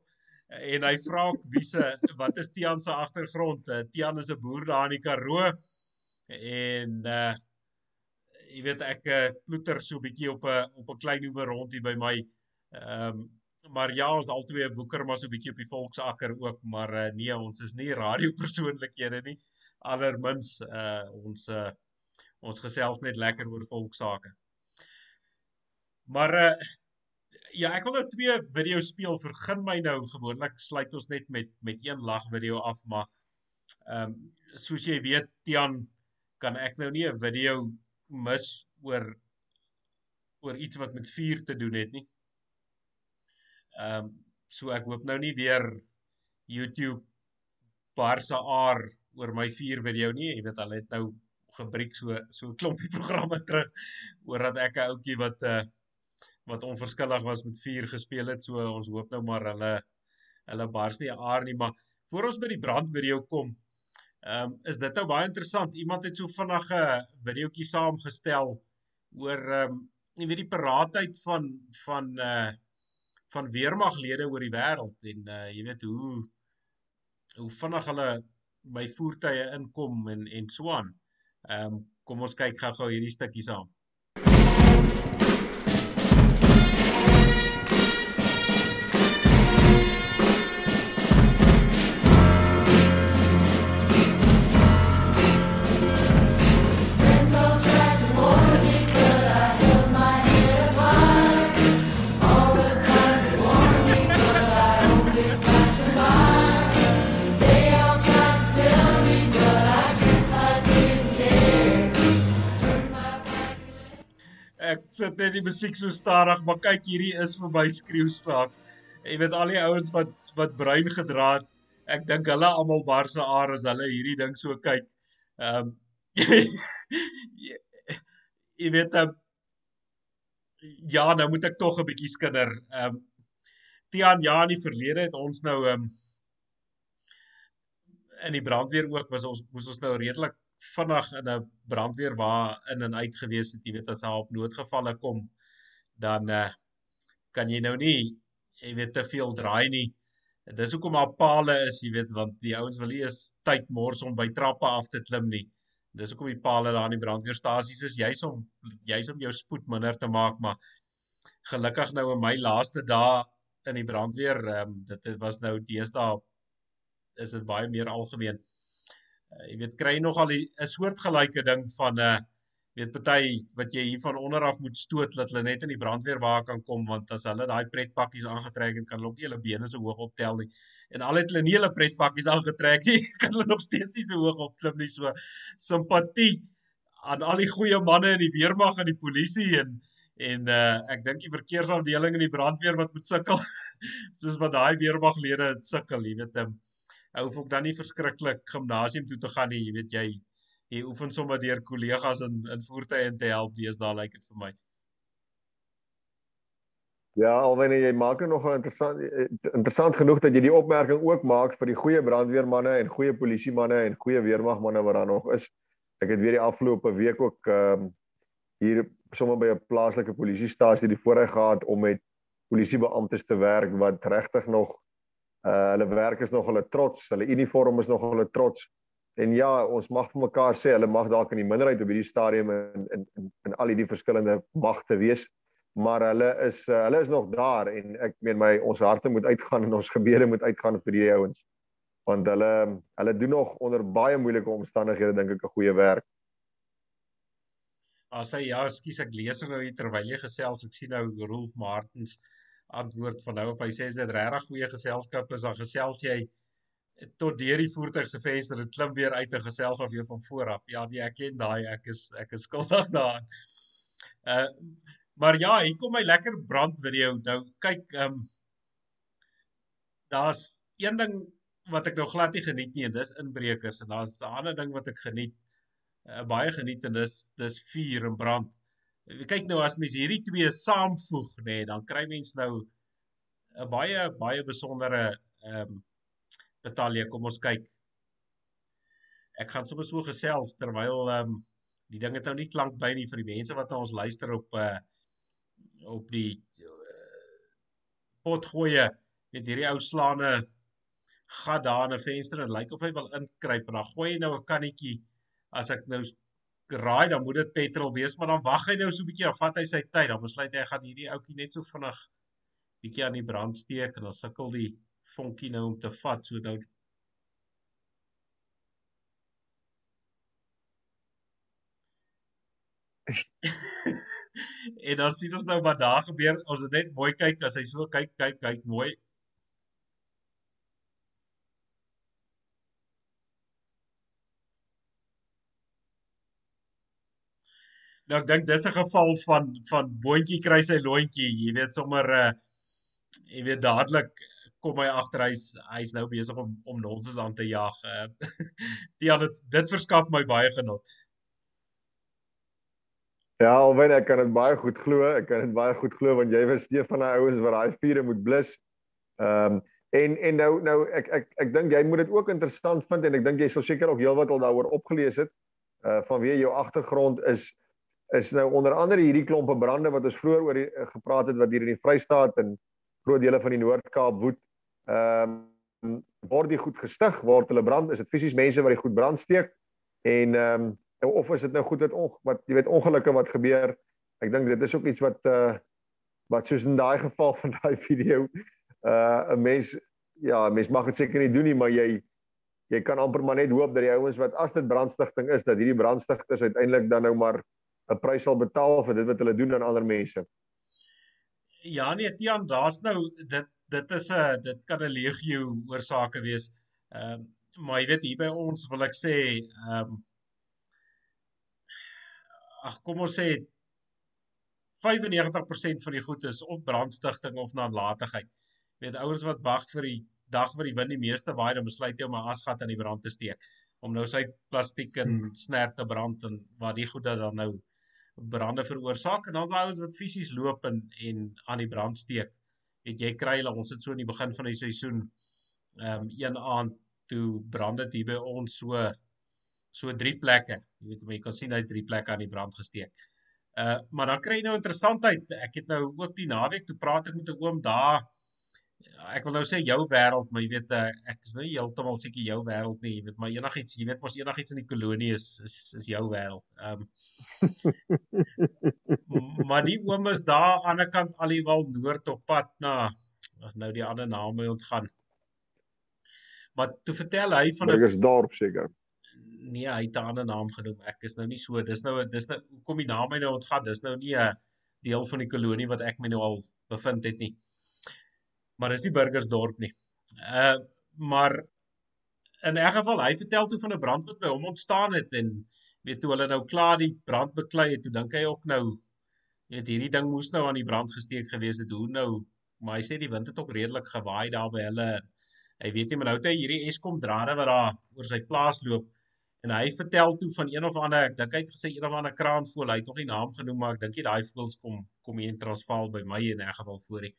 En hy vra ook wie se wat is Tian se agtergrond? Uh, Tian is 'n boer daar in die Karoo en uh jy weet ek uh, ploeter so 'n bietjie op 'n op 'n klein hoewe rond hier by my Ehm um, maar ja, ons albei woeker maar so 'n bietjie op die volksakker ook, maar uh, nee, ons is nie radiopersoonlikhede nie. Allermins uh ons uh ons gesels net lekker oor volksake. Maar uh ja, ek wil nou twee video speel. Vergun my nou gewoonlik sluit ons net met met een lag video af, maar ehm um, soos jy weet, Tian, kan ek nou nie 'n video mis oor oor iets wat met vuur te doen het nie. Ehm um, so ek hoop nou nie weer YouTube Barsa aar oor my vier video nie. Jy weet al het nou gebreek so so 'n klompie (laughs) programme terug oor dat ek 'n ouetjie wat uh wat onverskillig was met vier gespeel het. So ons hoop nou maar hulle hulle bars nie aar nie, maar voor ons by die brand video kom, ehm um, is dit nou baie interessant. Iemand het so vinnig 'n videoetjie saamgestel oor ehm um, jy weet die paraatheid van van uh van weermaglede oor die wêreld en uh jy weet hoe hoe vinnig hulle by voertuie inkom en en so aan. Ehm um, kom ons kyk gou-gou hierdie stukkie saam. Sit net die musiek so stadig, maar kyk hierdie is vir my skreeuslaaks. Jy weet al die ouens wat wat bruin gedra het, ek dink hulle almal barse aar as hulle hierdie ding so kyk. Ehm um, (laughs) jy weet uh, ja, nou moet ek tog 'n bietjie skinder. Ehm um, Tian ja in die verlede het ons nou ehm um, in die brandweer ook was ons moes ons nou redelik vinnig in 'n brandweer waar in en uit gewees het, jy weet as daar op noodgevalle kom, dan uh, kan jy nou nie jy weet te veel draai nie. Dis hoekom daar palle is, jy weet, want die ouens wil nie eens tyd mors om by trappe af te klim nie. Dis hoekom die palle daar in die brandweerstasies is, jy's om jy's om jou spoed minder te maak, maar gelukkig nou in my laaste dae in die brandweer, um, dit was nou deesdae is dit baie meer algemeen uh, jy weet kry nogal 'n soortgelyke ding van 'n uh, eh, weet party wat jy hier van onder af moet stoot dat hulle net in die brandweer waar kan kom want as hulle daai pretpakkies aangetrek het kan hulle nie hulle bene so hoog optel nie. En al het hulle nie hulle pretpakkies aangetrek nie (laughs) kan hulle nog steeds nie so hoog opklim nie. So simpatie aan al die goeie manne in die weermag en die polisie en en uh, ek dink die verkeersafdeling en die brandweer wat moet sukkel (laughs) soos wat daai weermaglede sukkel jy weet um, hoef ook dan nie verskriklik gimnasium toe te gaan nie, jy weet jy jy oefen sommer deur kollegas in in voertuie in te help, dis daar lyk dit vir my. Ja, alwen jy maak dit nogal interessant interessant genoeg dat jy die opmerking ook maak vir die goeie brandweermanne en goeie polisiemanne en goeie weermagmanne wat daar nog is. Ek het weer die afgelope week ook ehm um, hier sommer by 'n plaaslike polisiestasie die voorreg gehad om met polisiebeamptes te werk wat regtig nog Uh hulle werk is nog hulle trots, hulle uniform is nog hulle trots. En ja, ons mag vir mekaar sê hulle mag dalk in die minderheid op hierdie stadium in in in, in al die verskillende magte wees, maar hulle is uh, hulle is nog daar en ek meen my ons harte moet uitgaan en ons (laughs) gebede moet uitgaan vir hierdie ouens. Want hulle hulle doen nog onder baie moeilike omstandighede dink ek 'n goeie werk. As hy ja, skus ek lees nou hier terwyl jy gesels, ek sien nou Rolf Martens antwoord van nou of hy sê is dit regtig goeie geselskap is dan gesels jy tot deur die voertuig se venster en klim weer uit en gesels af weer van voor af. Ja, die, ek ken daai, ek is ek is skuldig (laughs) daaraan. Uh maar ja, hier kom my lekker brand video. Nou kyk, ehm um, daar's een ding wat ek nou glad nie geniet nie en dis inbrekers en daar's 'n ander ding wat ek geniet uh, baie geniet en dis dis vuur en brand. Kyk nou as mens hierdie twee saamvoeg nê, nee, dan kry mens nou 'n baie baie besondere ehm um, Natalia, kom ons kyk. Ek gaan sommer so gesels terwyl ehm um, die ding het nou nie klank by nie vir die mense wat ons luister op uh op die uh, potgoeie. Net hierdie ou slaane gat daar in 'n venster en lyk of hy wil inkruip en dan gooi hy nou 'n kannetjie as ek nou raai dan moet dit petrol wees, maar dan wag hy nou so 'n bietjie, dan vat hy sy tyd, dan besluit hy gaan hierdie ouetjie net so vinnig bietjie aan die brand steek en dan sukkel die vonkie nou om te vat. So nou (laughs) en dan sien ons nou wat daar gebeur. Ons het net mooi kyk as hy so kyk, kyk, kyk mooi. Nou ek dink dis 'n geval van van boontjie kry sy lontjie, jy weet sommer uh jy weet dadelik kom hy agter hy's hy's nou besig om om nonsens aan te jag. Uh die dit dit verskaf my baie genot. Ja, alwen ek kan dit baie goed glo. Ek kan dit baie goed glo want jy was een van daai ouens wat daai vure moet blus. Ehm um, en en nou nou ek ek ek dink jy moet dit ook interessant vind en ek dink jy sal seker ook heelwat al daaroor opgelees het. Uh vanweë jou agtergrond is is nou onder andere hierdie klompe brande wat ons vroeër oor die, uh, gepraat het wat hier in die Vrystaat en groot dele van die Noord-Kaap woed. Ehm um, word die goed gestig, word hulle brand, is dit fisies mense wat die goed brand steek en ehm um, of is dit nou goed wat on, wat jy weet ongelukke wat gebeur. Ek dink dit is ook iets wat uh wat soos in daai geval van daai video uh 'n mens ja, 'n mens mag dit seker nie doen nie, maar jy jy kan amper maar net hoop dat die ouens wat as dit brandstigting is dat hierdie brandstigters uiteindelik dan nou maar 'n prys sal betaal vir dit wat hulle doen aan ander mense. Ja nee, Tian, daar's nou dit dit is 'n dit kan 'n legio oorsake wees. Ehm um, maar jy weet hier by ons wil ek sê ehm um, ag kom ons sê 95% van die goed is of brandstigting of nalatigheid. Jy weet ouers wat wag vir die dag wat die wind die meeste waai, dan besluit jy om 'n asgat aan die brand te steek om nou sy plastiek en hmm. snert te brand en wat die goed dan nou brande veroorsaak en dan's ouens wat fisies loop en en aan die brand steek. Het jy kry hulle ons het so in die begin van die seisoen ehm um, een aand toe brand dit hier by ons so so drie plekke. Jy weet jy kan sien hy's drie plekke aan die brand gesteek. Uh maar dan kry jy nou interessantheid. Ek het nou ook die naweek toe praat ek met 'n oom daar ek wil nou sê jou wêreld, maar jy weet uh, ek is nou nie heeltemal seker jou wêreld nie, jy weet maar enigiets, jy weet mos enigiets in die kolonie is is is jou wêreld. Ehm um, (laughs) maar die oom is daar aan die ander kant Aliwal Noord op pad na nou die ander naam moet ontgaan. Maar toe vertel hy van 'n Burgersdorp seker. Nee, hy het 'n ander naam genoem. Ek is nou nie so, dis nou dis nou hoekom die naam my nou ontgaan. Dis nou nie 'n deel van die kolonie wat ek my nou al bevind het nie maar dis nie burgersdorp nie. Uh maar in 'n geval hy vertel toe van 'n brand wat by hom ontstaan het en weet toe hulle nou klaar die brand beklei het, toe dink hy ook nou weet hierdie ding moes nou aan die brand gesteek gewees het. Hoe nou? Maar hy sê die wind het ook redelik gewaai daar by hulle. Hy weet nie maar nou het hy hierdie Eskom drade wat daar oor sy plaas loop en hy vertel toe van een of ander ek dink hy het gesê een of ander kraanvoël. Hy het nog nie naam genoem maar ek dink jy daai voëls kom kom hier in Transvaal by my in 'n geval voor hier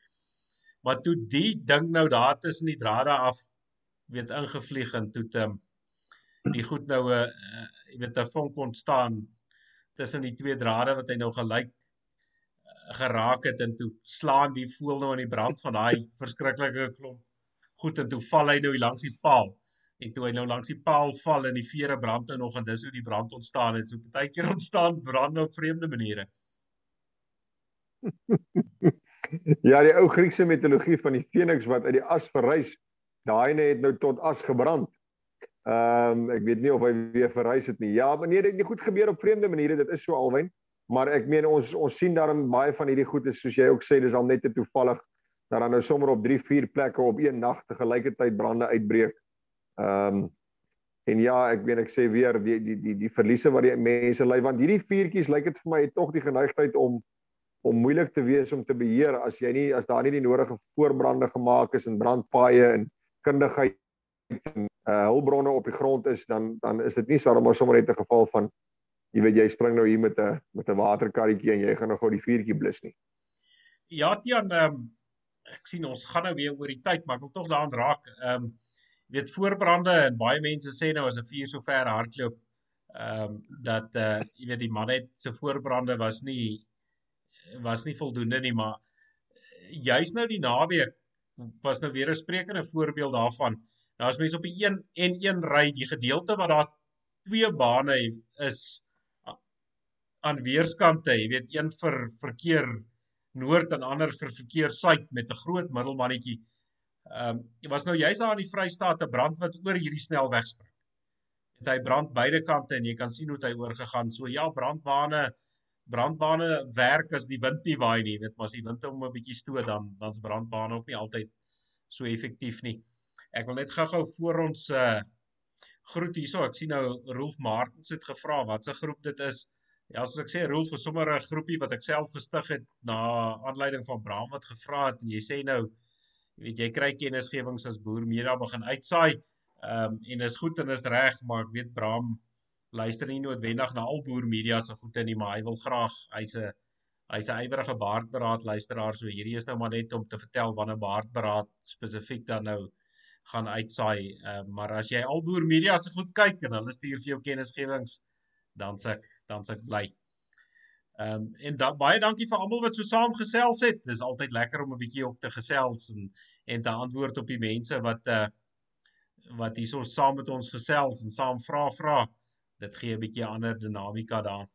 maar toe die ding nou daar tussen die drade af weet ingevlieg en toe te die goed nou 'n uh, uh, jy weet 'n vonk ontstaan tussen die twee drade wat hy nou gelyk uh, geraak het en toe slaan die voel nou in die brand van daai verskriklike klomp Goed en toe val hy nou langs die paal. En toe hy nou langs die paal val en die vere brand nou nog en dis hoe die brand ontstaan het. So partykeer ontstaan brande op vreemde maniere. (laughs) (laughs) ja, die ou Griekse mitologie van die Feniks wat uit die as verrys, daai net het nou tot as gebrand. Ehm um, ek weet nie of hy weer verrys het nie. Ja, maar nee, dit het goed gebeur op vreemde maniere. Dit is so alwyn. Maar ek meen ons ons sien daarin baie van hierdie goed is soos jy ook sê, dis al net te toevallig dat dan nou sommer op 3, 4 plekke op een nag te gelyketyd brande uitbreek. Ehm um, en ja, ek weet ek sê weer die die die die verliese wat die mense ly want hierdie vuurtjies lyk dit vir my het tog die geneigtheid om om moeilik te wees om te beheer as jy nie as daar nie die nodige voorbrande gemaak is en brandpaaie en kundigheid en uh hulpbronne op die grond is dan dan is dit nie sommer sommer net 'n geval van jy weet jy spring nou hier met 'n met 'n waterkarretjie en jy gaan nou gou die vuurtjie blus nie. Ja, Tian, ehm um, ek sien ons gaan nou weer oor die tyd, maar ek wil tog daaraan raak. Ehm um, weet voorbrande en baie mense sê nou as 'n vuur so ver hardloop ehm um, dat uh jy weet die man het se voorbrande was nie was nie voldoende nie, maar juis nou die naweek was nou weer 'n sprekende voorbeeld daarvan Daar's mense op die 1 en 1 ry, die gedeelte wat daar twee bane is aan weerskante, jy weet, een vir verkeer noord en ander vir verkeer suid met 'n groot middelmannetjie. Ehm um, dit was nou juis daar in die Vrystaat 'n brand wat oor hierdie snelweg spring. Dit hy brand beide kante en jy kan sien hoe hy oorgegaan. So ja, brandbane brandbane werk as die wind nie waai nie, weet maar as die wind hom 'n bietjie stoot dan dan's brandbane ook nie altyd so effektief nie. Ek wil net gou-gou voor ons uh groet hierso. Ek sien nou Rolf Martens het gevra wat se groep dit is. Ja, soos ek sê, Rolf is sommer 'n groepie wat ek self gestig het na aanleiding van Bram wat gevra het en jy sê nou jy weet jy kry kennisgewings as boer media begin uitsaai. Ehm um, en is goed en is reg, maar ek weet Bram luister nie noodwendig na al boer media se goede nie, maar hy wil graag hy's 'n hy's 'n ywerige baardberaad luisteraar, so hierdie is nou maar net om te vertel wanneer baardberaad spesifiek dan nou gaan uitsaai. Uh, maar as jy al boer media se goed kyk en hulle stuur vir jou kennisgewings, dan sê ek dan sê ek bly. Ehm um, en da, baie dankie vir almal wat so saam gesels het. Dis altyd lekker om 'n bietjie op te gesels en en te antwoord op die mense wat uh wat hierso saam met ons gesels en saam vra vra. Dit gee 'n bietjie ander dinamika daar.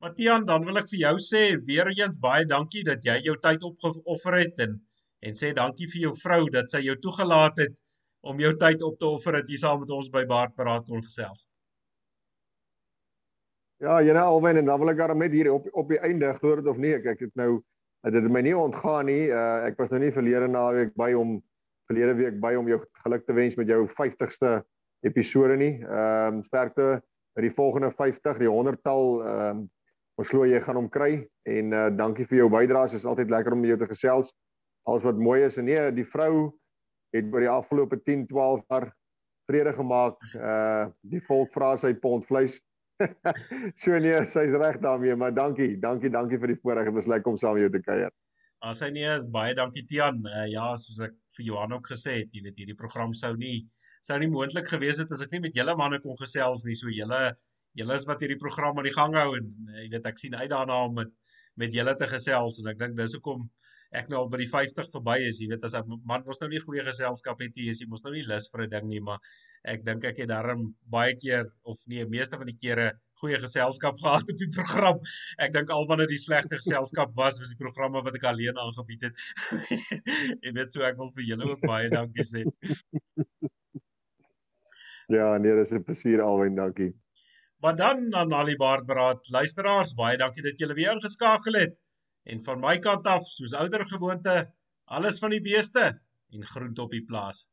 Matian, dan wil ek vir jou sê weer eens baie dankie dat jy jou tyd opgeoffer het en en sê dankie vir jou vrou dat sy jou toegelaat het om jou tyd op te offer dat jy saam met ons by Baard Praat kon gesels. Ja, jy nou alwen en dan wil ek daarom net hier op op die einde glo dit of nie ek ek het nou dit het my nie ontgaan nie. Uh, ek was nou nie verlede naweek by om verlede week by om jou geluk te wens met jou 50ste episode nie. Ehm um, sterkte met die volgende 50, die 100tal ehm um, ons glo jy gaan hom kry en uh, dankie vir jou bydraes. Dit is altyd lekker om met jou te gesels. Alles wat mooi is en nee, die vrou het oor die afgelope 10, 12 jaar vrede gemaak. Uh die volk vra sy pond vleis. (laughs) so nee, sy's reg daarmee, maar dankie, dankie, dankie vir die voorreg. Dit was lekker om saam met jou te kuier. As hy nee, baie dankie Tian. Uh, ja, soos ek vir Johan ook gesê het, jy weet hierdie program sou nie sou nie moontlik gewees het as ek nie met julle manne kon gesels nie. So julle julle is wat hierdie program aan die gang hou en uh, jy weet ek sien uit daarna om met met julle te gesels en ek dink dis hoekom ek nou al by die 50 verby is, jy weet as ek man mos nou nie goeie geselskap het hier, jy mos nou nie lus vir 'n ding nie, maar ek dink ek het darm baie keer of nee, meeste van die kere goeie geselskap (laughs) gehad op die program. Ek dink al wanneer die slegte geselskap was, was die programme wat ek alleen aangebied het. (laughs) en dit so ek wil vir julle ook baie dankie sê. Ja, nee, dis 'n plesier alwen, dankie. Maar dan aan al die baardbraad luisteraars, baie dankie dat julle weer ingeskakel het. En van my kant af, soos ouer gewoonte, alles van die beeste en groente op die plaas.